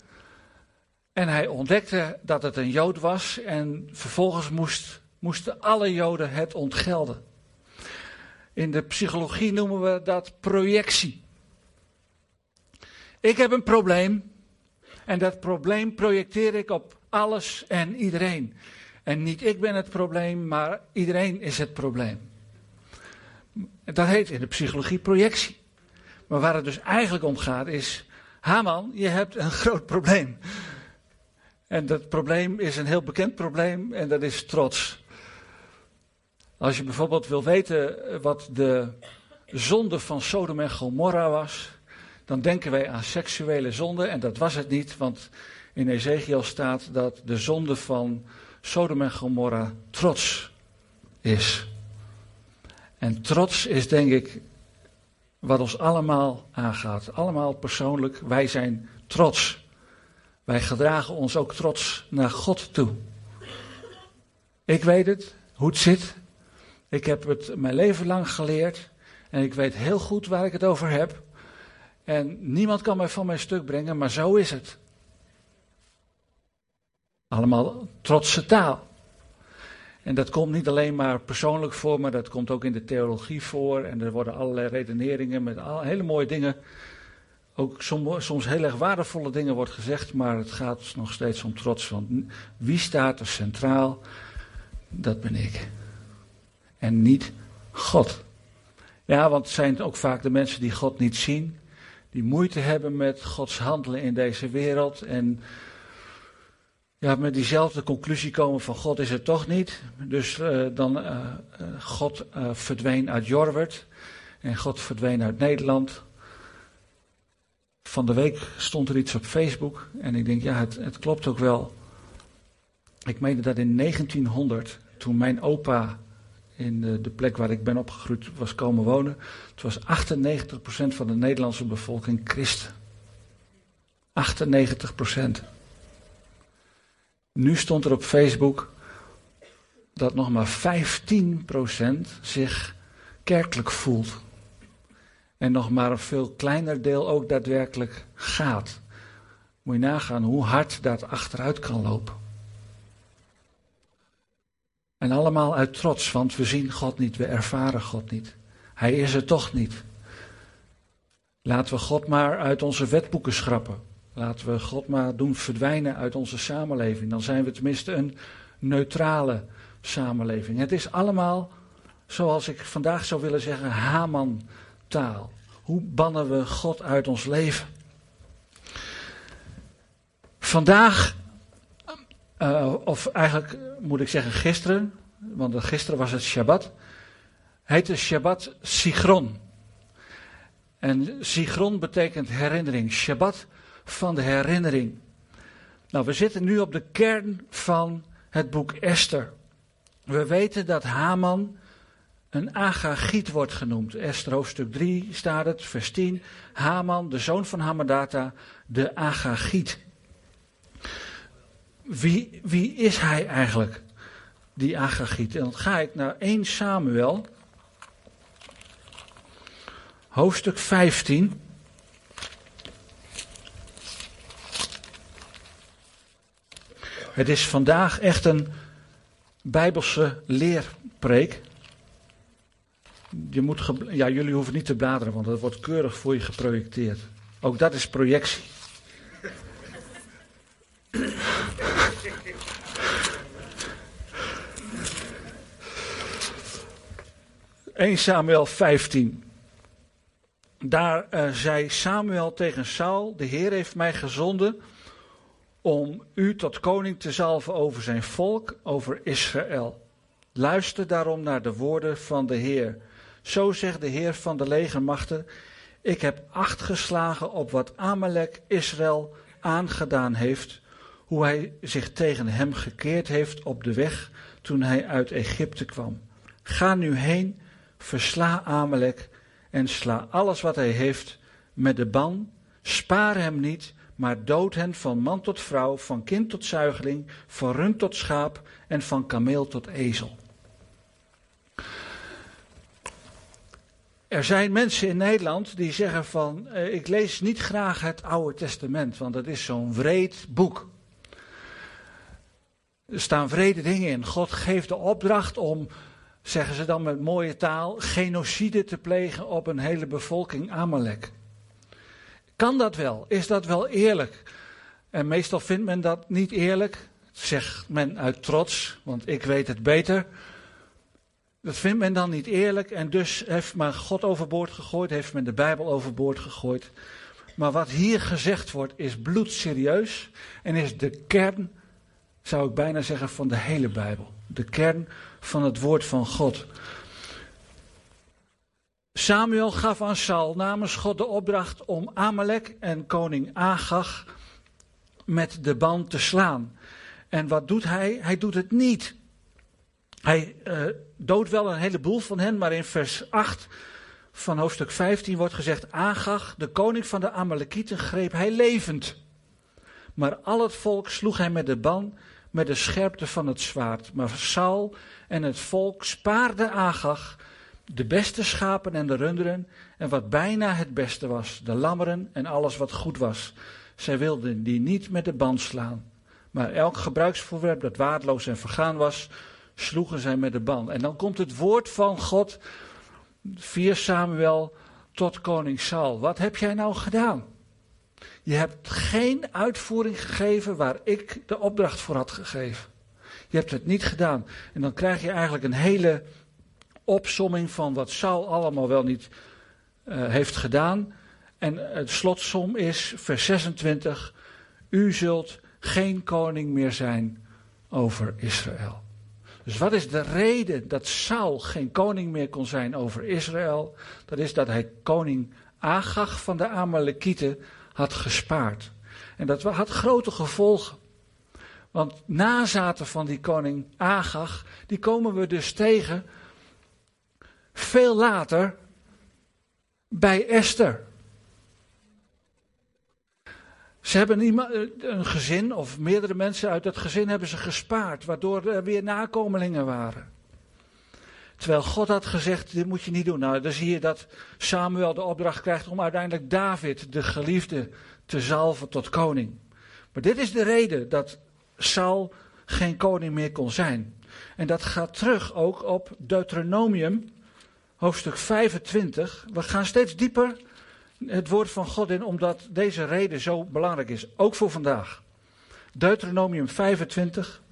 En hij ontdekte dat het een Jood was en vervolgens moest, moesten alle Joden het ontgelden. In de psychologie noemen we dat projectie. Ik heb een probleem en dat probleem projecteer ik op alles en iedereen. En niet ik ben het probleem, maar iedereen is het probleem. Dat heet in de psychologie projectie. Maar waar het dus eigenlijk om gaat is, Haman, je hebt een groot probleem. En dat probleem is een heel bekend probleem en dat is trots. Als je bijvoorbeeld wil weten wat de zonde van Sodom en Gomorra was, dan denken wij aan seksuele zonde en dat was het niet, want in Ezekiel staat dat de zonde van Sodom en Gomorra trots is. En trots is denk ik wat ons allemaal aangaat. Allemaal persoonlijk, wij zijn trots. Wij gedragen ons ook trots naar God toe. Ik weet het, hoe het zit. Ik heb het mijn leven lang geleerd. En ik weet heel goed waar ik het over heb. En niemand kan mij van mijn stuk brengen, maar zo is het. Allemaal trotse taal. En dat komt niet alleen maar persoonlijk voor, maar dat komt ook in de theologie voor. En er worden allerlei redeneringen met hele mooie dingen. Ook soms, soms heel erg waardevolle dingen wordt gezegd, maar het gaat nog steeds om trots. Want wie staat er centraal? Dat ben ik. En niet God. Ja, want het zijn ook vaak de mensen die God niet zien, die moeite hebben met Gods handelen in deze wereld. En ja, met diezelfde conclusie komen van God is het toch niet. Dus uh, dan uh, God uh, verdween uit Jorwert en God verdween uit Nederland. Van de week stond er iets op Facebook en ik denk ja, het, het klopt ook wel. Ik meende dat in 1900, toen mijn opa in de, de plek waar ik ben opgegroeid was komen wonen, het was 98% van de Nederlandse bevolking christen. 98%. Nu stond er op Facebook dat nog maar 15% zich kerkelijk voelt. En nog maar een veel kleiner deel ook daadwerkelijk gaat. Moet je nagaan hoe hard dat achteruit kan lopen. En allemaal uit trots, want we zien God niet, we ervaren God niet. Hij is er toch niet. Laten we God maar uit onze wetboeken schrappen. Laten we God maar doen verdwijnen uit onze samenleving. Dan zijn we tenminste een neutrale samenleving. Het is allemaal, zoals ik vandaag zou willen zeggen, Haman-taal. Hoe bannen we God uit ons leven? Vandaag, uh, of eigenlijk moet ik zeggen gisteren, want gisteren was het Shabbat, heette Shabbat Sigron. En Sigron betekent herinnering. Shabbat van de herinnering. Nou, we zitten nu op de kern van het boek Esther. We weten dat Haman een Agagiet wordt genoemd. Esther hoofdstuk 3 staat het, vers 10. Haman, de zoon van Hamadata, de Agagiet. Wie, wie is hij eigenlijk, die Agagiet? En dan ga ik naar 1 Samuel, hoofdstuk 15. Het is vandaag echt een bijbelse leerpreek. Je moet ja, jullie hoeven niet te bladeren, want dat wordt keurig voor je geprojecteerd. Ook dat is projectie. ...1 Samuel 15. Daar uh, zei Samuel tegen Saul: De Heer heeft mij gezonden om u tot koning te zalven over zijn volk, over Israël. Luister daarom naar de woorden van de Heer. Zo zegt de Heer van de legermachten: Ik heb acht geslagen op wat Amalek Israël aangedaan heeft, hoe hij zich tegen hem gekeerd heeft op de weg toen hij uit Egypte kwam. Ga nu heen, versla Amalek en sla alles wat hij heeft met de ban, spaar hem niet maar dood hen van man tot vrouw, van kind tot zuigeling, van rund tot schaap en van kameel tot ezel. Er zijn mensen in Nederland die zeggen van, eh, ik lees niet graag het Oude Testament, want het is zo'n wreed boek. Er staan vrede dingen in. God geeft de opdracht om, zeggen ze dan met mooie taal, genocide te plegen op een hele bevolking Amalek. Kan dat wel? Is dat wel eerlijk? En meestal vindt men dat niet eerlijk. Zegt men uit trots, want ik weet het beter. Dat vindt men dan niet eerlijk en dus heeft men God overboord gegooid, heeft men de Bijbel overboord gegooid. Maar wat hier gezegd wordt is bloedserieus en is de kern, zou ik bijna zeggen, van de hele Bijbel. De kern van het woord van God. Samuel gaf aan Saul namens God de opdracht om Amalek en koning Agag met de band te slaan. En wat doet hij? Hij doet het niet. Hij uh, doodt wel een heleboel van hen, maar in vers 8 van hoofdstuk 15 wordt gezegd: Agag, de koning van de Amalekieten, greep hij levend. Maar al het volk sloeg hij met de ban, met de scherpte van het zwaard. Maar Saul en het volk spaarden Agag de beste schapen en de runderen en wat bijna het beste was, de lammeren en alles wat goed was. Zij wilden die niet met de band slaan. Maar elk gebruiksvoorwerp dat waardeloos en vergaan was, sloegen zij met de band. En dan komt het woord van God via Samuel tot koning Saul. Wat heb jij nou gedaan? Je hebt geen uitvoering gegeven waar ik de opdracht voor had gegeven. Je hebt het niet gedaan. En dan krijg je eigenlijk een hele opsomming van wat Saul allemaal wel niet uh, heeft gedaan. En het slotsom is, vers 26, u zult geen koning meer zijn over Israël. Dus wat is de reden dat Saul geen koning meer kon zijn over Israël? Dat is dat hij koning Agag van de Amalekieten had gespaard. En dat had grote gevolgen. Want nazaten van die koning Agag, die komen we dus tegen veel later bij Esther. Ze hebben eh, een gezin of meerdere mensen uit dat gezin hebben ze gespaard, waardoor er weer nakomelingen waren. Terwijl God had gezegd, dit moet je niet doen. Nou, dan zie je dat Samuel de opdracht krijgt om uiteindelijk David, de geliefde, te zalven tot koning. Maar dit is de reden dat Saul geen koning meer kon zijn. En dat gaat terug ook op Deuteronomium, hoofdstuk 25. We gaan steeds dieper het woord van God in, omdat deze reden zo belangrijk is, ook voor vandaag. Deuteronomium 25,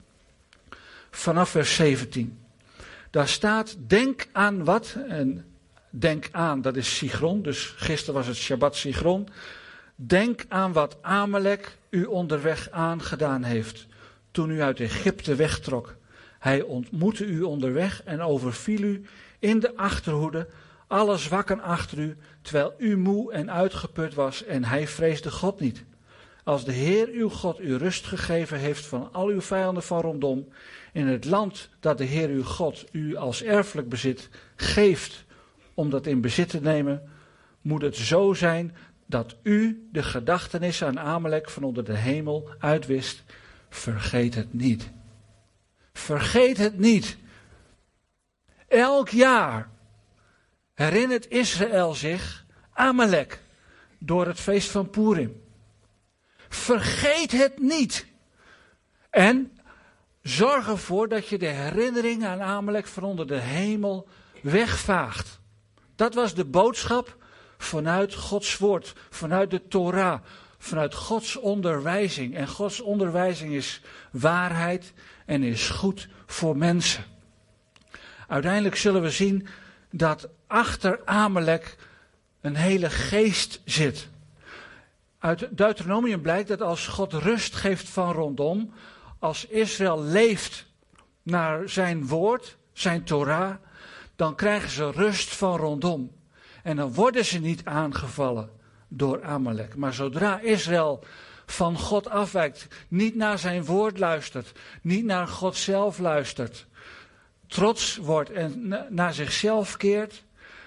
vanaf vers 17. Daar staat, denk aan wat? En denk aan, dat is Sigron, dus gisteren was het Shabbat Sigron. Denk aan wat Amalek u onderweg aangedaan heeft, toen u uit Egypte wegtrok. Hij ontmoette u onderweg en overviel u in de achterhoede alle zwakken achter u, terwijl u moe en uitgeput was en hij vreesde God niet. Als de Heer uw God u rust gegeven heeft van al uw vijanden van rondom, in het land dat de Heer uw God u als erfelijk bezit geeft om dat in bezit te nemen, moet het zo zijn dat u de gedachtenis aan Amalek van onder de hemel uitwist. Vergeet het niet. Vergeet het niet. Elk jaar herinnert Israël zich Amalek door het feest van Purim. Vergeet het niet. En zorg ervoor dat je de herinnering aan Amalek van onder de hemel wegvaagt. Dat was de boodschap vanuit Gods woord, vanuit de Torah, vanuit Gods onderwijzing. En Gods onderwijzing is waarheid en is goed voor mensen. Uiteindelijk zullen we zien dat achter Amalek een hele geest zit. Uit Deuteronomium blijkt dat als God rust geeft van rondom, als Israël leeft naar zijn woord, zijn Torah, dan krijgen ze rust van rondom. En dan worden ze niet aangevallen door Amalek. Maar zodra Israël van God afwijkt, niet naar zijn woord luistert, niet naar God zelf luistert, trots wordt en naar zichzelf keert,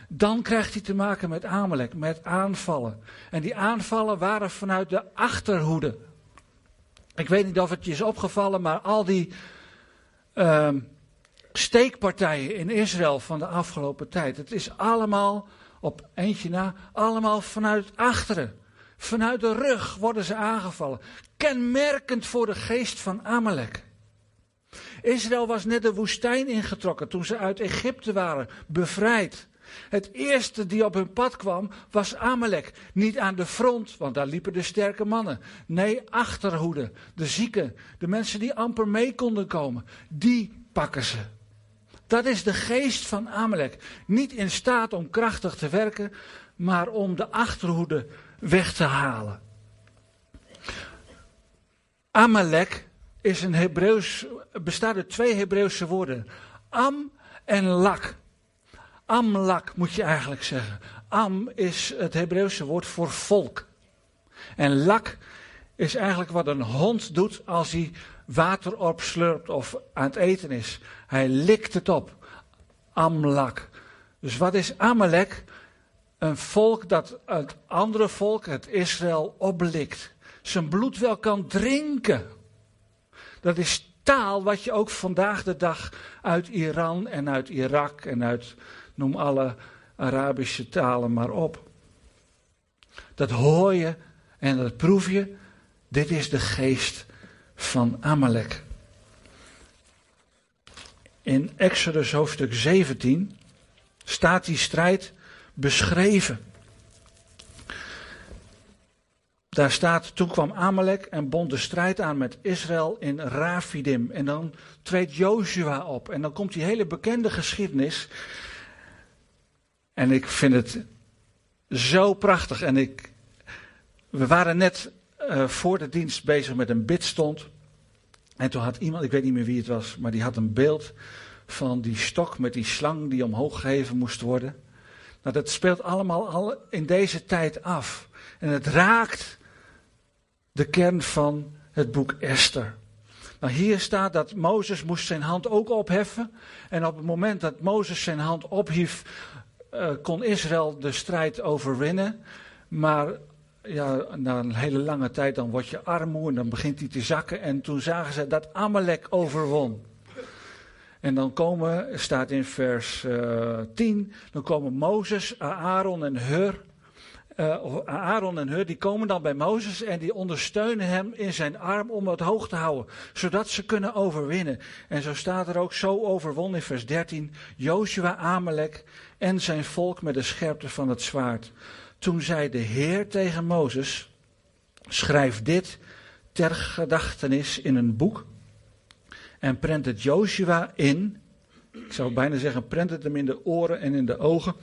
dan krijgt hij te maken met Amalek, met aanvallen. En die aanvallen waren vanuit de achterhoede. Ik weet niet of het je is opgevallen, maar al die uh, steekpartijen in Israël van de afgelopen tijd, het is allemaal, op eentje na, allemaal vanuit achteren. Vanuit de rug worden ze aangevallen. Kenmerkend voor de geest van Amalek. Israël was net de woestijn ingetrokken toen ze uit Egypte waren, bevrijd. Het eerste die op hun pad kwam was Amalek. Niet aan de front, want daar liepen de sterke mannen. Nee, achterhoede, de zieken, de mensen die amper mee konden komen. Die pakken ze. Dat is de geest van Amalek. Niet in staat om krachtig te werken, maar om de achterhoede weg te halen. Amalek is een Hebreeuws, bestaat uit twee Hebreeuwse woorden. Am en lak. Amlak moet je eigenlijk zeggen. Am is het Hebreeuwse woord voor volk. En lak is eigenlijk wat een hond doet als hij water opslurpt of aan het eten is. Hij likt het op. Amlak. Dus wat is Amalek? Een volk dat het andere volk, het Israël, oplikt. Zijn bloed wel kan drinken. Dat is taal wat je ook vandaag de dag uit Iran en uit Irak en uit, noem alle Arabische talen maar op. Dat hoor je en dat proef je. Dit is de geest van Amalek. In Exodus hoofdstuk 17 staat die strijd beschreven. Daar staat, toen kwam Amalek en bond de strijd aan met Israël in Rafidim. En dan treedt Joshua op. En dan komt die hele bekende geschiedenis. En ik vind het zo prachtig. En ik, we waren net uh, voor de dienst bezig met een bidstond. En toen had iemand, ik weet niet meer wie het was, maar die had een beeld van die stok met die slang die omhoog geheven moest worden. Nou, dat speelt allemaal al in deze tijd af. En het raakt de kern van het boek Esther. Nou, hier staat dat Mozes moest zijn hand ook opheffen. En op het moment dat Mozes zijn hand ophief, uh, kon Israël de strijd overwinnen. Maar ja, na een hele lange tijd dan word je armoe en dan begint hij te zakken. En toen zagen ze dat Amalek overwon. En dan komen, staat in vers uh, eh, 10, dan komen Mozes, Aaron en Hur uh, Aaron en Hur, die komen dan bij Mozes en die ondersteunen hem in zijn arm om het hoog te houden, zodat ze kunnen overwinnen. En zo staat er ook, zo overwon in vers 13, Joshua Amalek en zijn volk met de scherpte van het zwaard. Toen zei de Heer tegen Mozes, schrijf dit ter gedachtenis in een boek en prent het Joshua in, ik zou bijna zeggen, prent het hem in de oren en in de ogen,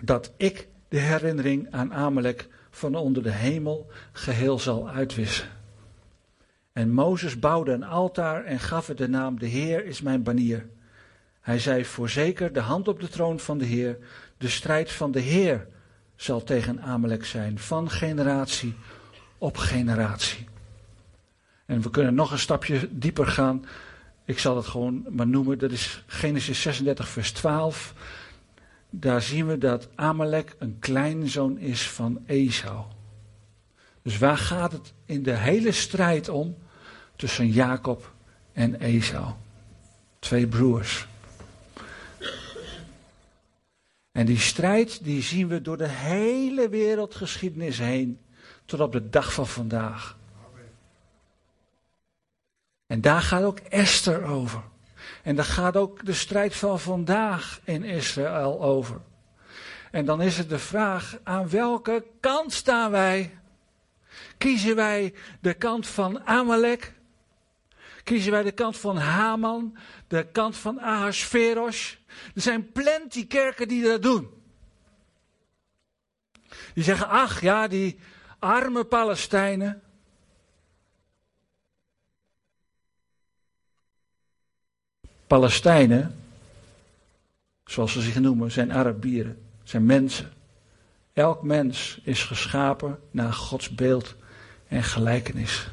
dat ik de herinnering aan Amalek van onder de hemel geheel zal uitwissen. En Mozes bouwde een altaar en gaf het de naam De Heer is mijn banier. Hij zei voorzeker de hand op de troon van de Heer, de strijd van de Heer zal tegen Amalek zijn, van generatie op generatie. En we kunnen nog een stapje dieper gaan. Ik zal het gewoon maar noemen. Dat is Genesis 36, vers 12 daar zien we dat Amalek een kleinzoon is van Esau. Dus waar gaat het in de hele strijd om tussen Jacob en Esau? Twee broers. En die strijd die zien we door de hele wereldgeschiedenis heen tot op de dag van vandaag. En daar gaat ook Esther over. En daar gaat ook de strijd van vandaag in Israël over. En dan is het de vraag, aan welke kant staan wij? Kiezen wij de kant van Amalek? Kiezen wij de kant van Haman? De kant van Ahasveros? Er zijn plenty kerken die dat doen. Die zeggen, ach ja, die arme Palestijnen. Palestijnen, zoals ze zich noemen, zijn Arabieren, zijn mensen. Elk mens is geschapen naar Gods beeld en gelijkenis.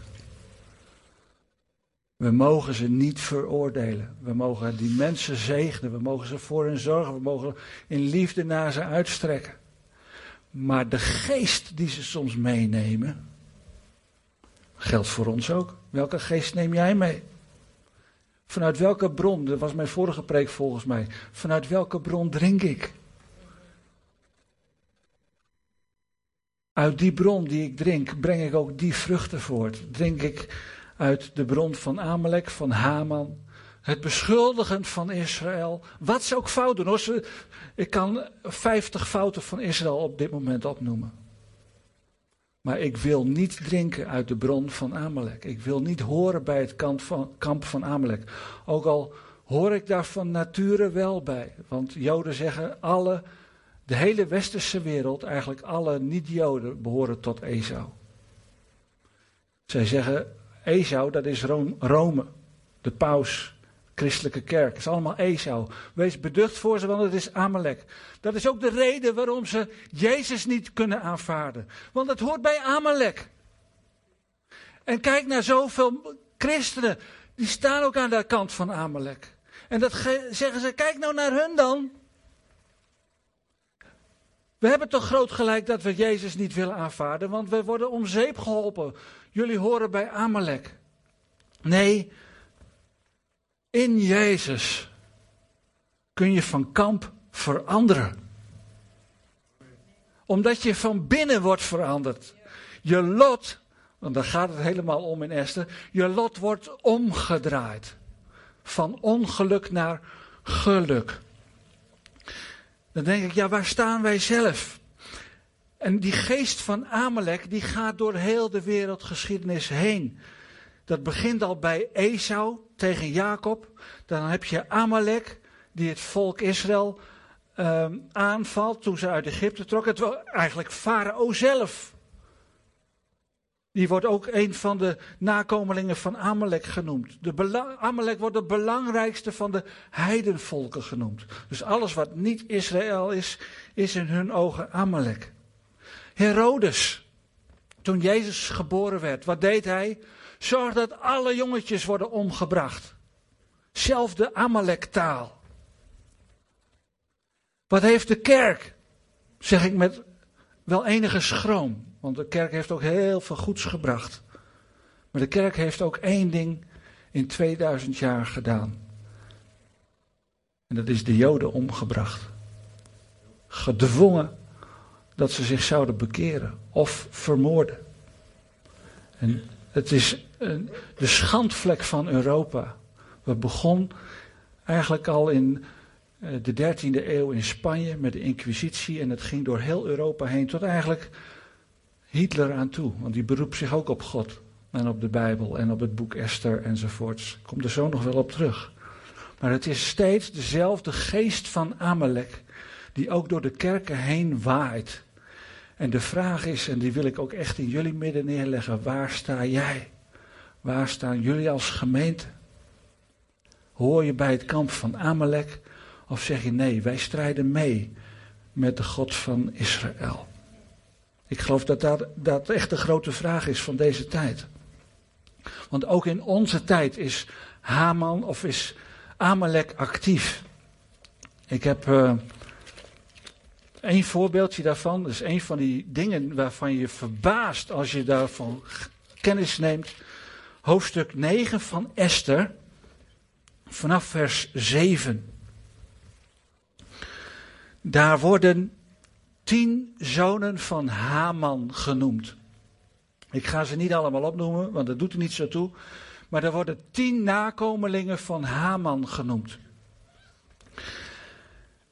We mogen ze niet veroordelen. We mogen die mensen zegenen. We mogen ze voor hen zorgen. We mogen in liefde naar ze uitstrekken. Maar de geest die ze soms meenemen, geldt voor ons ook. Welke geest neem jij mee? Vanuit welke bron, dat was mijn vorige preek volgens mij, vanuit welke bron drink ik? Uit die bron die ik drink, breng ik ook die vruchten voort. Drink ik uit de bron van Amalek, van Haman. Het beschuldigen van Israël. Wat ze ook fout doen. Hoor. Ik kan 50 fouten van Israël op dit moment opnoemen. Maar ik wil niet drinken uit de bron van Amalek. Ik wil niet horen bij het kamp van, kamp van Amalek. Ook al hoor ik daar van nature wel bij. Want Joden zeggen alle, de hele westerse wereld, eigenlijk alle niet-Joden, behoren tot Esau. Zij zeggen, Esau, dat is Rome, de paus, christelijke kerk. Het is allemaal Esau. Wees beducht voor ze, want het is Amalek. Dat is ook de reden waarom ze Jezus niet kunnen aanvaarden. Want het hoort bij Amalek. En kijk naar zoveel christenen. Die staan ook aan de kant van Amalek. En dat zeggen ze, kijk nou naar hun dan. We hebben toch groot gelijk dat we Jezus niet willen aanvaarden, want we worden om zeep geholpen. Jullie horen bij Amalek. Nee, in Jezus kun je van kamp veranderen. Omdat je van binnen wordt veranderd. Je lot, want daar gaat het helemaal om in Esther, je lot wordt omgedraaid. Van ongeluk naar geluk. Dan denk ik, ja, waar staan wij zelf? En die geest van Amalek, die gaat door heel de wereldgeschiedenis heen. Dat begint al bij Esau tegen Jacob. Dan heb je Amalek, die het volk Israël um, aanvalt toen ze uit Egypte trokken. Het was eigenlijk Farao zelf. Die wordt ook een van de nakomelingen van Amalek genoemd. De Amalek wordt de belangrijkste van de heidenvolken genoemd. Dus alles wat niet Israël is, is in hun ogen Amalek. Herodes, toen Jezus geboren werd, wat deed hij? Zorg dat alle jongetjes worden omgebracht. Zelf de Amalek-taal. Wat heeft de kerk? Zeg ik met wel enige schroom. Want de kerk heeft ook heel veel goeds gebracht. Maar de kerk heeft ook één ding in 2000 jaar gedaan. En dat is de Joden omgebracht. Gedwongen dat ze zich zouden bekeren of vermoorden. En het is de schandvlek van Europa. We begon eigenlijk al in eh, de 13e eeuw in Spanje met de Inquisitie en het ging door heel Europa heen tot eigenlijk Hitler aan toe. Want die beroept zich ook op God en op de Bijbel en op het boek Esther enzovoorts. Ik kom er zo nog wel op terug. Maar het is steeds dezelfde geest van Amalek die ook door de kerken heen waait. En de vraag is, en die wil ik ook echt in jullie midden neerleggen, waar sta jij? Waar staan jullie als gemeente? Hoor je bij het kamp van Amalek of zeg je nee, wij strijden mee met de God van Israël? Ik geloof dat dat, dat echt de grote vraag is van deze tijd. Want ook in onze tijd is Haman of is Amalek actief. Ik heb uh, een voorbeeldje daarvan. Dat is een van die dingen waarvan je verbaast als je daarvan kennis neemt. Hoofdstuk 9 van Esther, vanaf vers 7. Daar worden tien zonen van Haman genoemd. Ik ga ze niet allemaal opnoemen, want dat doet er niet zo toe. Maar er worden tien nakomelingen van Haman genoemd.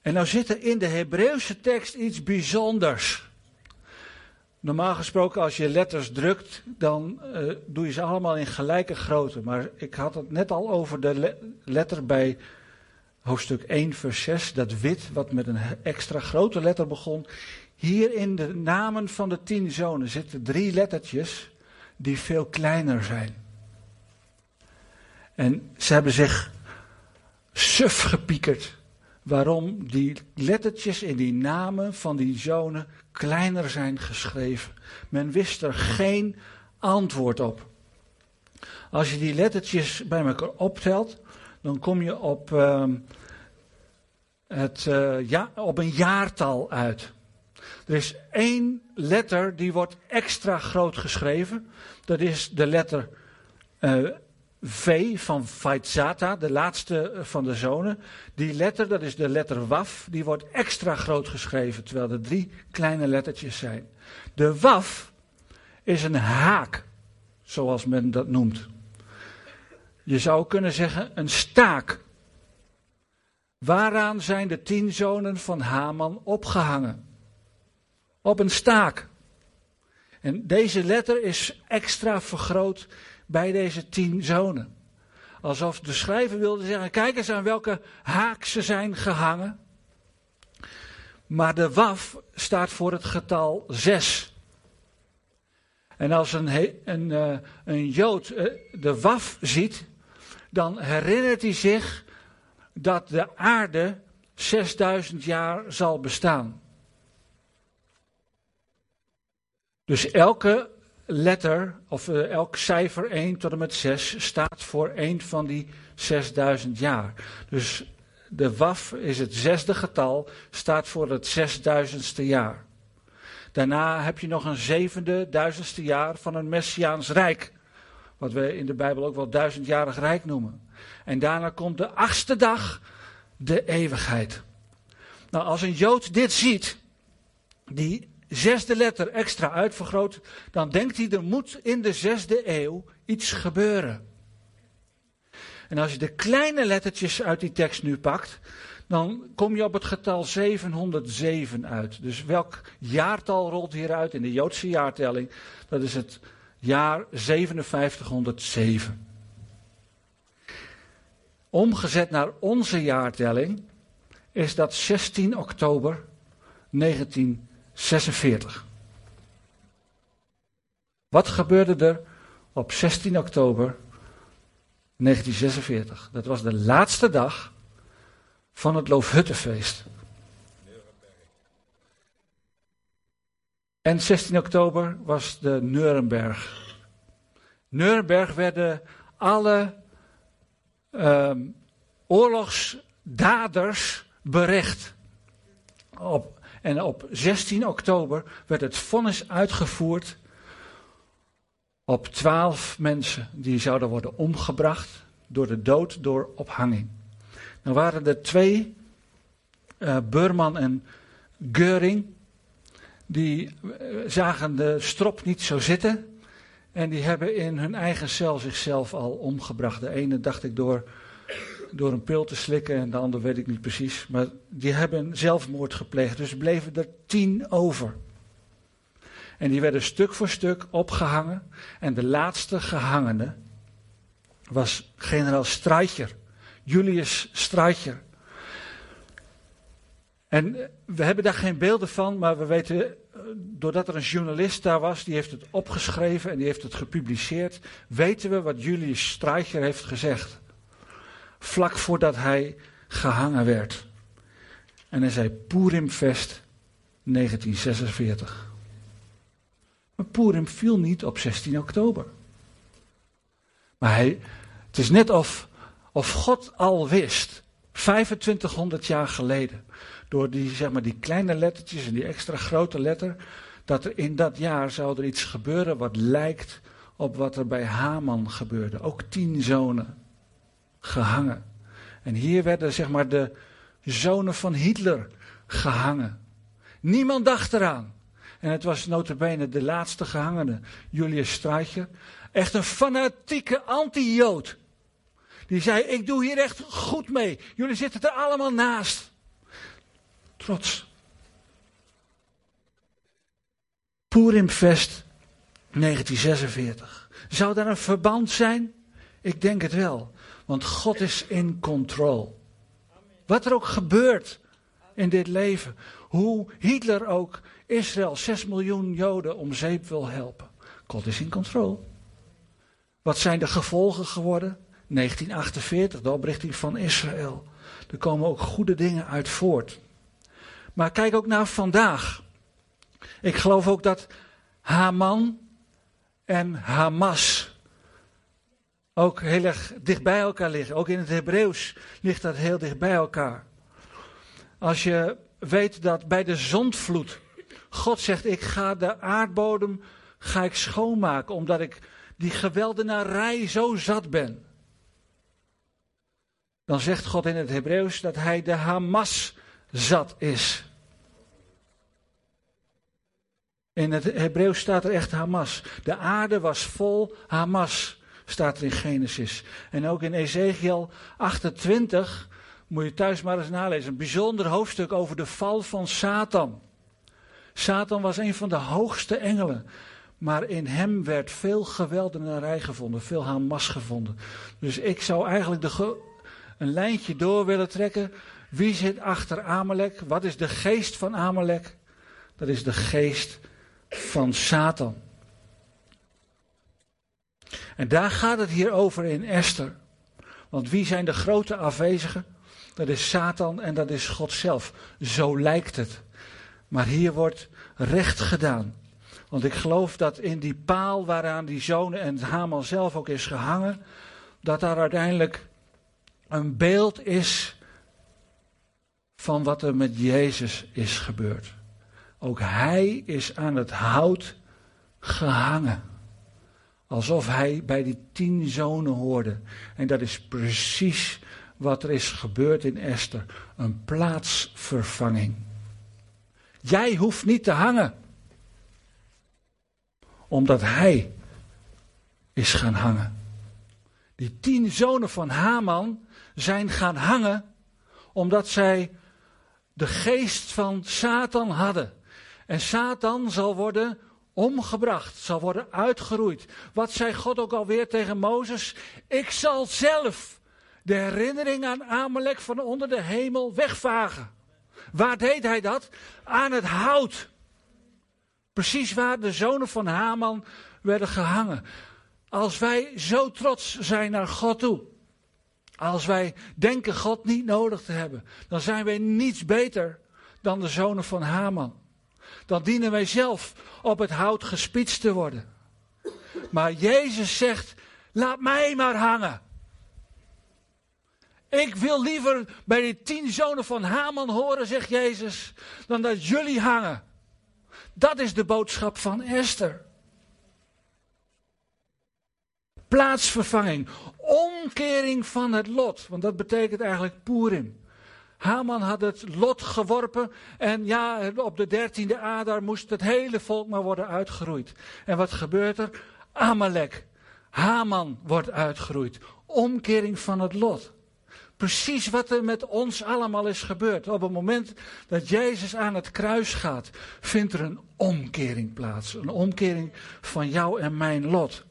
En nou zit er in de Hebreeuwse tekst iets bijzonders. Normaal gesproken, als je letters drukt, dan uh, doe je ze allemaal in gelijke grootte. Maar ik had het net al over de letter bij hoofdstuk 1, vers 6. Dat wit, wat met een extra grote letter begon. Hier in de namen van de tien zonen zitten drie lettertjes die veel kleiner zijn. En ze hebben zich suf gepiekerd waarom die lettertjes in die namen van die zonen kleiner zijn geschreven. Men wist er geen antwoord op. Als je die lettertjes bij elkaar optelt, dan kom je op, uh, het, uh, ja, op een jaartal uit. Er is één letter die wordt extra groot geschreven. Dat is de letter uh, V van Vaitzata, de laatste van de zonen. Die letter, dat is de letter Waf, die wordt extra groot geschreven, terwijl er drie kleine lettertjes zijn. De Waf is een haak, zoals men dat noemt. Je zou kunnen zeggen een staak. Waaraan zijn de tien zonen van Haman opgehangen? Op een staak. En deze letter is extra vergroot bij deze tien zonen. Alsof de schrijver wilde zeggen: kijk eens aan welke haak ze zijn gehangen. Maar de waf staat voor het getal zes. En als een, een, uh, een Jood uh, de waf ziet, dan herinnert hij zich dat de aarde 6000 jaar zal bestaan. Dus elke letter, of uh, elk cijfer 1 tot en met 6, staat voor één van die 6000 jaar. Dus de WAF is het zesde getal, staat voor het 6000ste jaar. Daarna heb je nog een zevende, duizendste jaar van een Messiaans Rijk. Wat we in de Bijbel ook wel duizendjarig Rijk noemen. En daarna komt de achtste dag, de eeuwigheid. Nou, als een Jood dit ziet, die zesde letter extra uitvergroot, dan denkt hij er moet in de zesde eeuw iets gebeuren. En als je de kleine lettertjes uit die tekst nu pakt, dan kom je op het getal 707 uit. Dus welk jaartal rolt hieruit in de Joodse jaartelling? Dat is het jaar 5707. Omgezet naar onze jaartelling is dat 16 oktober 1946. Wat gebeurde er op 16 oktober 1946? Dat was de laatste dag van het Loofhuttenfeest. En 16 oktober was de Nuremberg. Nuremberg werden alle uh, oorlogsdaders berecht. Op, en op 16 oktober werd het vonnis uitgevoerd op twaalf mensen die zouden worden omgebracht door de dood door ophanging. Dan waren er twee, uh, en Geuring, die eh, zagen de strop niet zo zitten. En die hebben in hun eigen cel zichzelf al omgebracht. De ene dacht ik door, door een pil te slikken en de andere weet ik niet precies. Maar die hebben zelfmoord gepleegd. Dus bleven er tien over. En die werden stuk voor stuk opgehangen. En de laatste gehangene was generaal Streicher. Julius Streicher. En eh, we hebben daar geen beelden van, maar we weten, eh, doordat er een journalist daar was, die heeft het opgeschreven en die heeft het gepubliceerd, weten we wat Julius Streicher heeft gezegd. Vlak voordat hij gehangen werd. En hij zei Purimfest 1946. Maar Purim viel niet op 16 oktober. Maar hij, het is net of of God al wist, 2500 jaar geleden, door die, zeg maar, die kleine lettertjes en die extra grote letter, dat er in dat jaar zou er iets gebeuren wat lijkt op wat er bij Haman gebeurde. Ook tien zonen gehangen. En hier werden zeg maar de zonen van Hitler gehangen. Niemand dacht eraan. En het was notabene de laatste gehangene, Julius Streicher. Echt een fanatieke anti-Jood. Die zei: Ik doe hier echt goed mee. Jullie zitten er allemaal naast. Trots. Purimfest 1946. Zou daar een verband zijn? Ik denk het wel. Want God is in control. Wat er ook gebeurt in dit leven. Hoe Hitler ook Israël, 6 miljoen Joden, om zeep wil helpen. God is in control. Wat zijn de gevolgen geworden? 1948, de oprichting van Israël. Er komen ook goede dingen uit voort. Maar kijk ook naar vandaag. Ik geloof ook dat Haman en Hamas ook heel erg dicht bij elkaar liggen. Ook in het Hebreeuws ligt dat heel dicht bij elkaar. Als je weet dat bij de zondvloed God zegt: Ik ga de aardbodem ga ik schoonmaken, omdat ik die geweldenarij zo zat ben dan zegt God in het Hebreeuws dat hij de Hamas zat is. In het Hebreeuws staat er echt Hamas. De aarde was vol Hamas. Staat er in Genesis. En ook in Ezekiel 28 moet je thuis maar eens nalezen. Een bijzonder hoofdstuk over de val van Satan. Satan was een van de hoogste engelen. Maar in hem werd veel geweldenarij gevonden, veel Hamas gevonden. Dus ik zou eigenlijk de een lijntje door willen trekken. Wie zit achter Amalek? Wat is de geest van Amalek? Dat is de geest van Satan. En daar gaat het hier over in Esther. Want wie zijn de grote afwezigen? Dat is Satan en dat is God zelf. Zo lijkt het. Maar hier wordt recht gedaan. Want ik geloof dat in die paal waaraan die zoon en Haman zelf ook is gehangen, dat daar uiteindelijk een beeld is van wat er met Jezus is gebeurd. Ook hij is aan het hout gehangen. Alsof hij bij die tien zonen hoorde. En dat is precies wat er is gebeurd in Esther. Een plaatsvervanging. Jij hoeft niet te hangen. Omdat hij is gaan hangen. Die tien zonen van Haman zijn gaan hangen omdat zij de geest van Satan hadden. En Satan zal worden omgebracht, zal worden uitgeroeid. Wat zei God ook alweer tegen Mozes? Ik zal zelf de herinnering aan Amalek van onder de hemel wegvagen. Waar deed hij dat? Aan het hout. Precies waar de zonen van Haman werden gehangen. Als wij zo trots zijn naar God toe. Als wij denken God niet nodig te hebben. Dan zijn wij niets beter dan de zonen van Haman. Dan dienen wij zelf op het hout gespitst te worden. Maar Jezus zegt, laat mij maar hangen. Ik wil liever bij de tien zonen van Haman horen, zegt Jezus, dan dat jullie hangen. Dat is de boodschap van Esther. Plaatsvervanging, omkering van het lot, want dat betekent eigenlijk Purim. Haman had het lot geworpen en ja, op de dertiende Adar moest het hele volk maar worden uitgeroeid. En wat gebeurt er? Amalek, Haman wordt uitgeroeid. Omkering van het lot. Precies wat er met ons allemaal is gebeurd. Op het moment dat Jezus aan het kruis gaat, vindt er een omkering plaats. Een omkering van jou en mijn lot.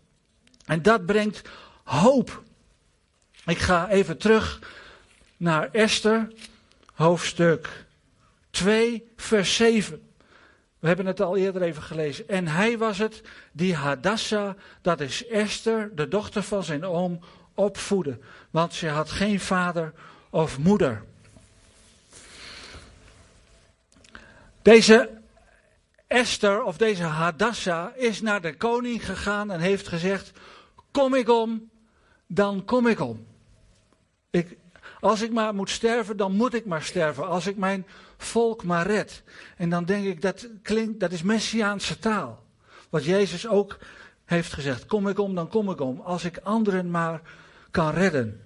En dat brengt hoop. Ik ga even terug naar Esther, hoofdstuk 2, vers 7. We hebben het al eerder even gelezen. En hij was het die Hadassah, dat is Esther, de dochter van zijn oom, opvoedde. Want ze had geen vader of moeder. Deze Esther of deze Hadassah is naar de koning gegaan en heeft gezegd: Kom ik om, dan kom ik om. Ik, als ik maar moet sterven, dan moet ik maar sterven. Als ik mijn volk maar red. En dan denk ik, dat klinkt, dat is Messiaanse taal. Wat Jezus ook heeft gezegd. Kom ik om, dan kom ik om. Als ik anderen maar kan redden.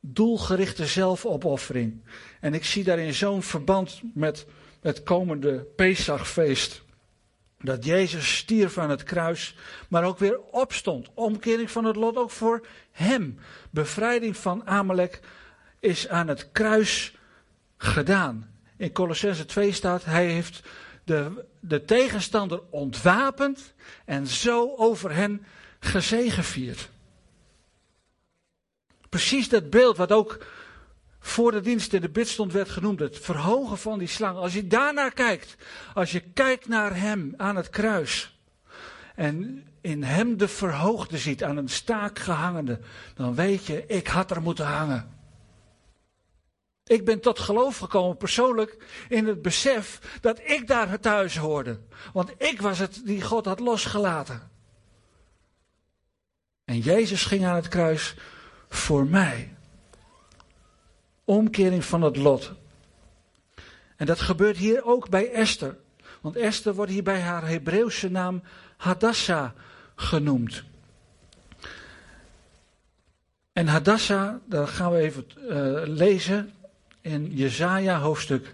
Doelgerichte zelfopoffering. En ik zie daarin zo'n verband met het komende Pesachfeest. Dat Jezus stierf aan het kruis, maar ook weer opstond. Omkering van het lot ook voor hem. Bevrijding van Amalek is aan het kruis gedaan. In Colossense 2 staat, hij heeft de, de tegenstander ontwapend en zo over hen gezegevierd. Precies dat beeld wat ook voor de dienst in de bidstond werd genoemd. Het verhogen van die slang. Als je daarnaar kijkt. Als je kijkt naar hem aan het kruis. En in hem de verhoogde ziet aan een staak gehangende. Dan weet je, ik had er moeten hangen. Ik ben tot geloof gekomen persoonlijk in het besef dat ik daar thuis hoorde. Want ik was het die God had losgelaten. En Jezus ging aan het kruis voor mij. Omkering van het lot. En dat gebeurt hier ook bij Esther. Want Esther wordt hier bij haar Hebreeuwse naam Hadassah genoemd. En Hadassah, daar gaan we even uh, lezen in Jesaja hoofdstuk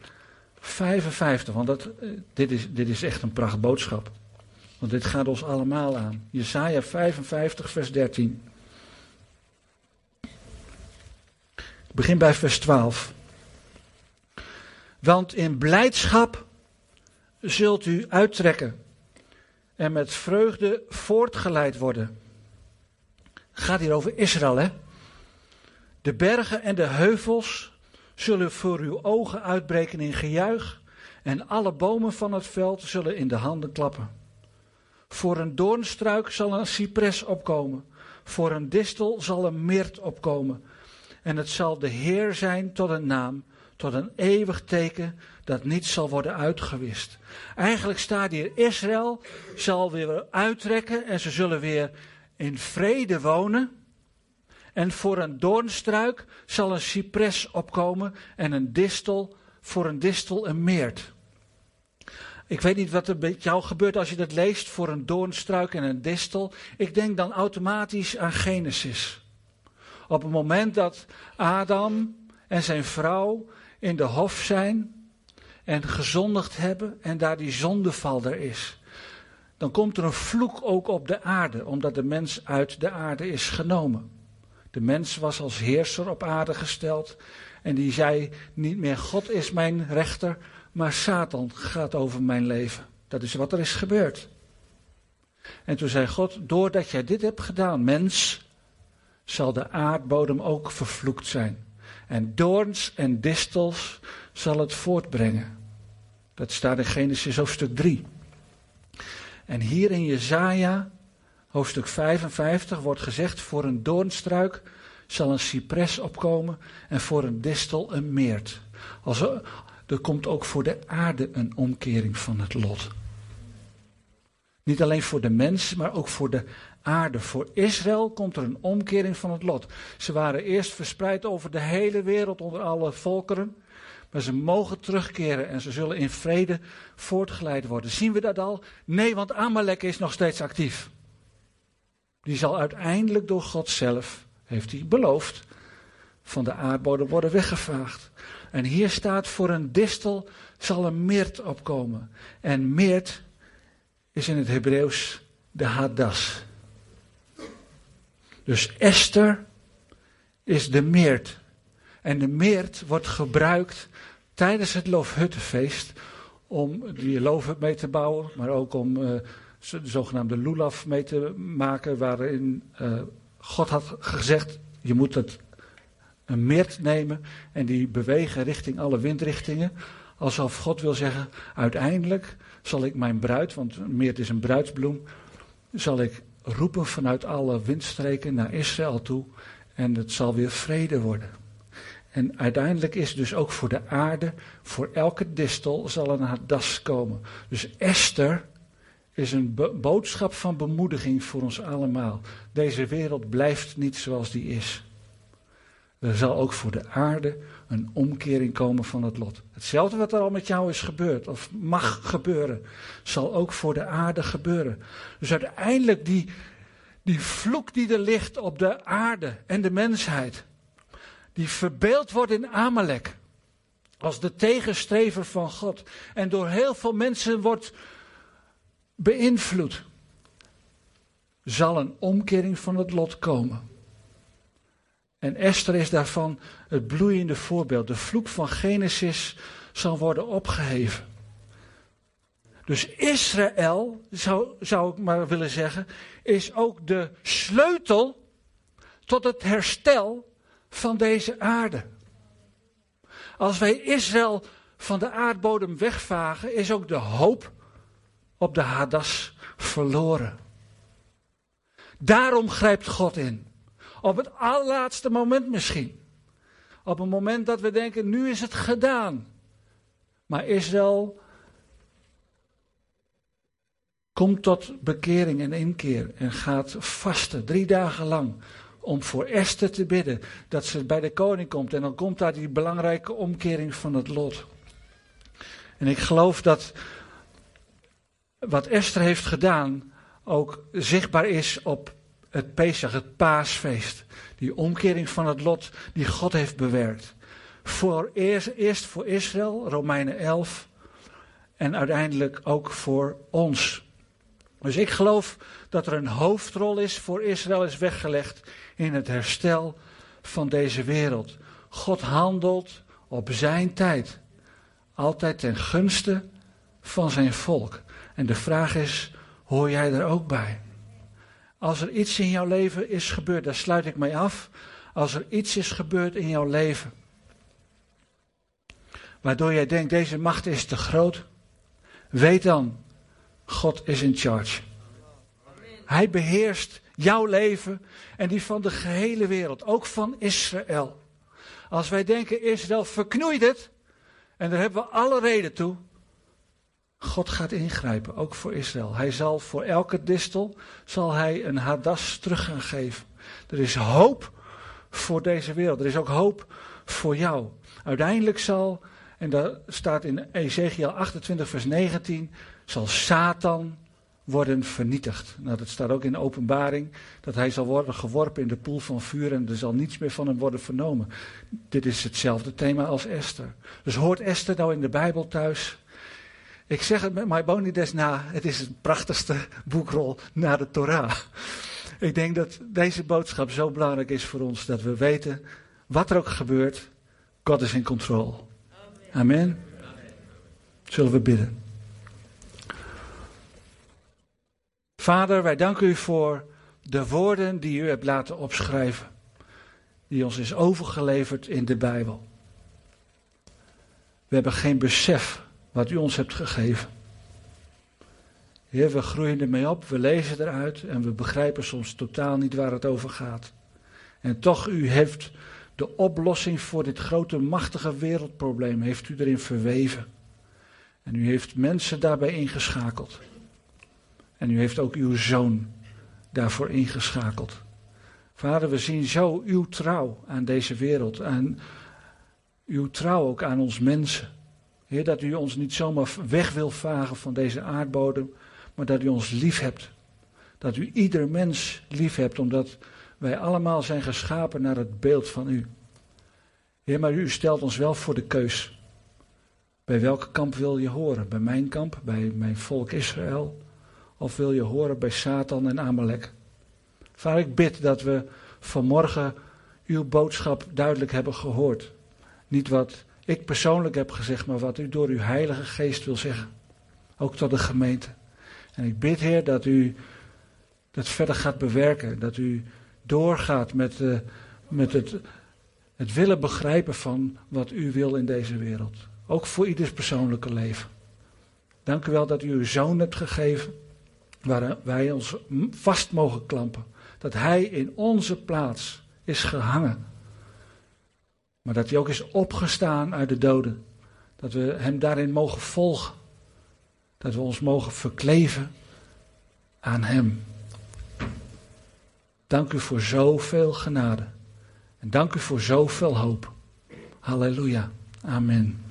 55. Want dat, uh, dit, is, dit is echt een prachtboodschap. Want dit gaat ons allemaal aan. Jesaja 55, vers 13. Ik begin bij vers 12. Want in blijdschap zult u uittrekken en met vreugde voortgeleid worden. Het gaat hier over Israël, hè? De bergen en de heuvels zullen voor uw ogen uitbreken in gejuich en alle bomen van het veld zullen in de handen klappen. Voor een doornstruik zal een cipres opkomen, voor een distel zal een meert opkomen. En het zal de Heer zijn tot een naam, tot een eeuwig teken dat niet zal worden uitgewist. Eigenlijk staat hier, Israël zal weer uittrekken en ze zullen weer in vrede wonen. En voor een doornstruik zal een cipres opkomen en een distel, voor een distel een meert. Ik weet niet wat er met jou gebeurt als je dat leest voor een doornstruik en een distel. Ik denk dan automatisch aan Genesis. Op het moment dat Adam en zijn vrouw in de hof zijn en gezondigd hebben en daar die zondeval er is. Dan komt er een vloek ook op de aarde, omdat de mens uit de aarde is genomen. De mens was als heerser op aarde gesteld en die zei niet meer God is mijn rechter, maar Satan gaat over mijn leven. Dat is wat er is gebeurd. En toen zei God, doordat jij dit hebt gedaan, mens, zal de aardbodem ook vervloekt zijn. En doorns en distels zal het voortbrengen. Dat staat in Genesis hoofdstuk 3. En hier in Jezaja, hoofdstuk 55, wordt gezegd: voor een doornstruik zal een cipres opkomen en voor een distel een meert. Als er, er komt ook voor de aarde een omkering van het lot. Niet alleen voor de mens, maar ook voor de aarde. Voor Israël komt er een omkering van het lot. Ze waren eerst verspreid over de hele wereld onder alle volkeren. Maar ze mogen terugkeren en ze zullen in vrede voortgeleid worden. Zien we dat al? Nee, want Amalek is nog steeds actief. Die zal uiteindelijk door God zelf, heeft hij beloofd, van de aardbodem worden weggevaagd. En hier staat voor een distel zal een meert opkomen. En meert is in het Hebreeuws de hadas. Dus Esther is de meert. En de meert wordt gebruikt tijdens het Loofhuttenfeest om die loofhut mee te bouwen, maar ook om uh, de zogenaamde lulaf mee te maken, waarin uh, God had gezegd, je moet het een nemen en die bewegen richting alle windrichtingen. Alsof God wil zeggen, uiteindelijk zal ik mijn bruid, want een is een bruidsbloem, zal ik roepen vanuit alle windstreken naar Israël toe en het zal weer vrede worden. En uiteindelijk is dus ook voor de aarde, voor elke distel zal een hadas komen. Dus Esther is een boodschap van bemoediging voor ons allemaal. Deze wereld blijft niet zoals die is. Er zal ook voor de aarde een omkering komen van het lot. Hetzelfde wat er al met jou is gebeurd, of mag gebeuren, zal ook voor de aarde gebeuren. Dus uiteindelijk die, die vloek die er ligt op de aarde en de mensheid, die verbeeld wordt in Amalek. Als de tegenstrever van God. En door heel veel mensen wordt beïnvloed. Zal een omkering van het lot komen. En Esther is daarvan het bloeiende voorbeeld. De vloek van Genesis zal worden opgeheven. Dus Israël, zou, zou ik maar willen zeggen, is ook de sleutel tot het herstel van deze aarde. Als wij Israël van de aardbodem wegvagen, is ook de hoop op de Hadas verloren. Daarom grijpt God in. Op het allerlaatste moment misschien. Op een moment dat we denken, nu is het gedaan. Maar Israël komt tot bekering en inkeer en gaat vasten drie dagen lang om voor Esther te bidden dat ze bij de koning komt. En dan komt daar die belangrijke omkering van het lot. En ik geloof dat wat Esther heeft gedaan ook zichtbaar is op het Pesach, het paasfeest. Die omkering van het lot die God heeft bewerkt. Voor eerst, eerst voor Israël, Romeinen 11. En uiteindelijk ook voor ons. Dus ik geloof dat er een hoofdrol is voor Israël is weggelegd in het herstel van deze wereld. God handelt op zijn tijd, altijd ten gunste van zijn volk. En de vraag is, hoor jij er ook bij? Als er iets in jouw leven is gebeurd, daar sluit ik mij af. Als er iets is gebeurd in jouw leven, waardoor jij denkt, deze macht is te groot, weet dan, God is in charge. Hij beheerst jouw leven en die van de gehele wereld, ook van Israël. Als wij denken, Israël verknoeit het, en daar hebben we alle reden toe, God gaat ingrijpen, ook voor Israël. Hij zal voor elke distel, zal hij een hadas terug gaan geven. Er is hoop voor deze wereld. Er is ook hoop voor jou. Uiteindelijk zal, en dat staat in Ezekiel 28 vers 19, zal Satan worden vernietigd. Nou, dat staat ook in de openbaring, dat hij zal worden geworpen in de poel van vuur en er zal niets meer van hem worden vernomen. Dit is hetzelfde thema als Esther. Dus hoort Esther nou in de Bijbel thuis? Ik zeg het met Maimonides na, het is het prachtigste boekrol na de Torah. Ik denk dat deze boodschap zo belangrijk is voor ons, dat we weten, wat er ook gebeurt, God is in control. Amen. Zullen we bidden. Vader, wij danken u voor de woorden die u hebt laten opschrijven, die ons is overgeleverd in de Bijbel. We hebben geen besef wat u ons hebt gegeven. Heer, we groeien ermee op, we lezen eruit en we begrijpen soms totaal niet waar het over gaat. En toch, u heeft de oplossing voor dit grote, machtige wereldprobleem, heeft u erin verweven. En u heeft mensen daarbij ingeschakeld. En u heeft ook uw zoon daarvoor ingeschakeld. Vader, we zien zo uw trouw aan deze wereld, en uw trouw ook aan ons mensen. Heer, dat u ons niet zomaar weg wil vagen van deze aardbodem, maar dat u ons lief hebt. Dat u ieder mens lief hebt, omdat wij allemaal zijn geschapen naar het beeld van u. Heer, maar u stelt ons wel voor de keus. Bij welke kamp wil je horen? Bij mijn kamp, bij mijn volk Israël? Of wil je horen bij Satan en Amalek? Vader, ik bid dat we vanmorgen uw boodschap duidelijk hebben gehoord. Niet wat ik persoonlijk heb gezegd, maar wat u door uw Heilige Geest wil zeggen. Ook tot de gemeente. En ik bid, Heer, dat u dat verder gaat bewerken. Dat u doorgaat met, uh, met het, het willen begrijpen van wat u wil in deze wereld. Ook voor ieders persoonlijke leven. Dank u wel dat u uw zoon hebt gegeven, waar wij ons vast mogen klampen. Dat hij in onze plaats is gehangen. Maar dat hij ook is opgestaan uit de doden. Dat we hem daarin mogen volgen. Dat we ons mogen verkleven aan hem. Dank u voor zoveel genade. En dank u voor zoveel hoop. Halleluja. Amen.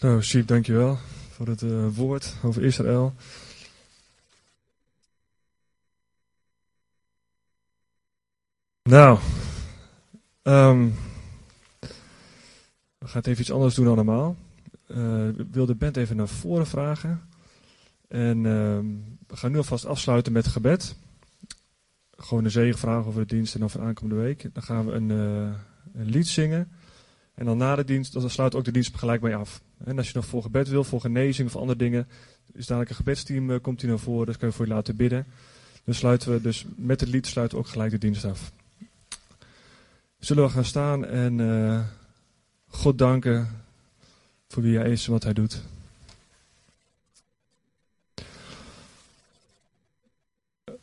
Nou, Siep, dankjewel voor het uh, woord over Israël. Nou, um, we gaan even iets anders doen dan normaal. Uh, ik wil de band even naar voren vragen. En uh, we gaan nu alvast afsluiten met gebed. Gewoon een zegen vragen over de dienst en over de aankomende week. Dan gaan we een, uh, een lied zingen. En dan na de dienst, dan sluit ook de dienst gelijk mee af. En als je nog voor gebed wil, voor genezing of andere dingen, is dadelijk een gebedsteam, uh, komt hier naar voren, dat kun je voor je laten bidden. Dan sluiten we dus met het lied sluiten ook gelijk de dienst af. Zullen we gaan staan en uh, God danken voor wie hij is en wat hij doet.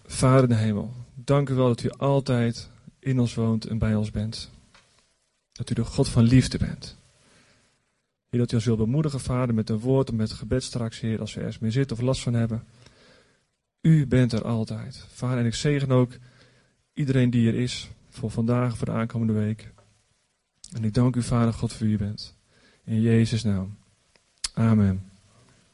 Vader in de hemel, dank u wel dat u altijd in ons woont en bij ons bent. Dat u de God van liefde bent. Heer, dat u ons wil bemoedigen, Vader, met een woord of met gebed straks, Heer, als we ergens mee zitten of last van hebben. U bent er altijd. Vader, en ik zegen ook iedereen die er is, voor vandaag, voor de aankomende week. En ik dank u, Vader God, voor wie u bent. In Jezus' naam. Amen.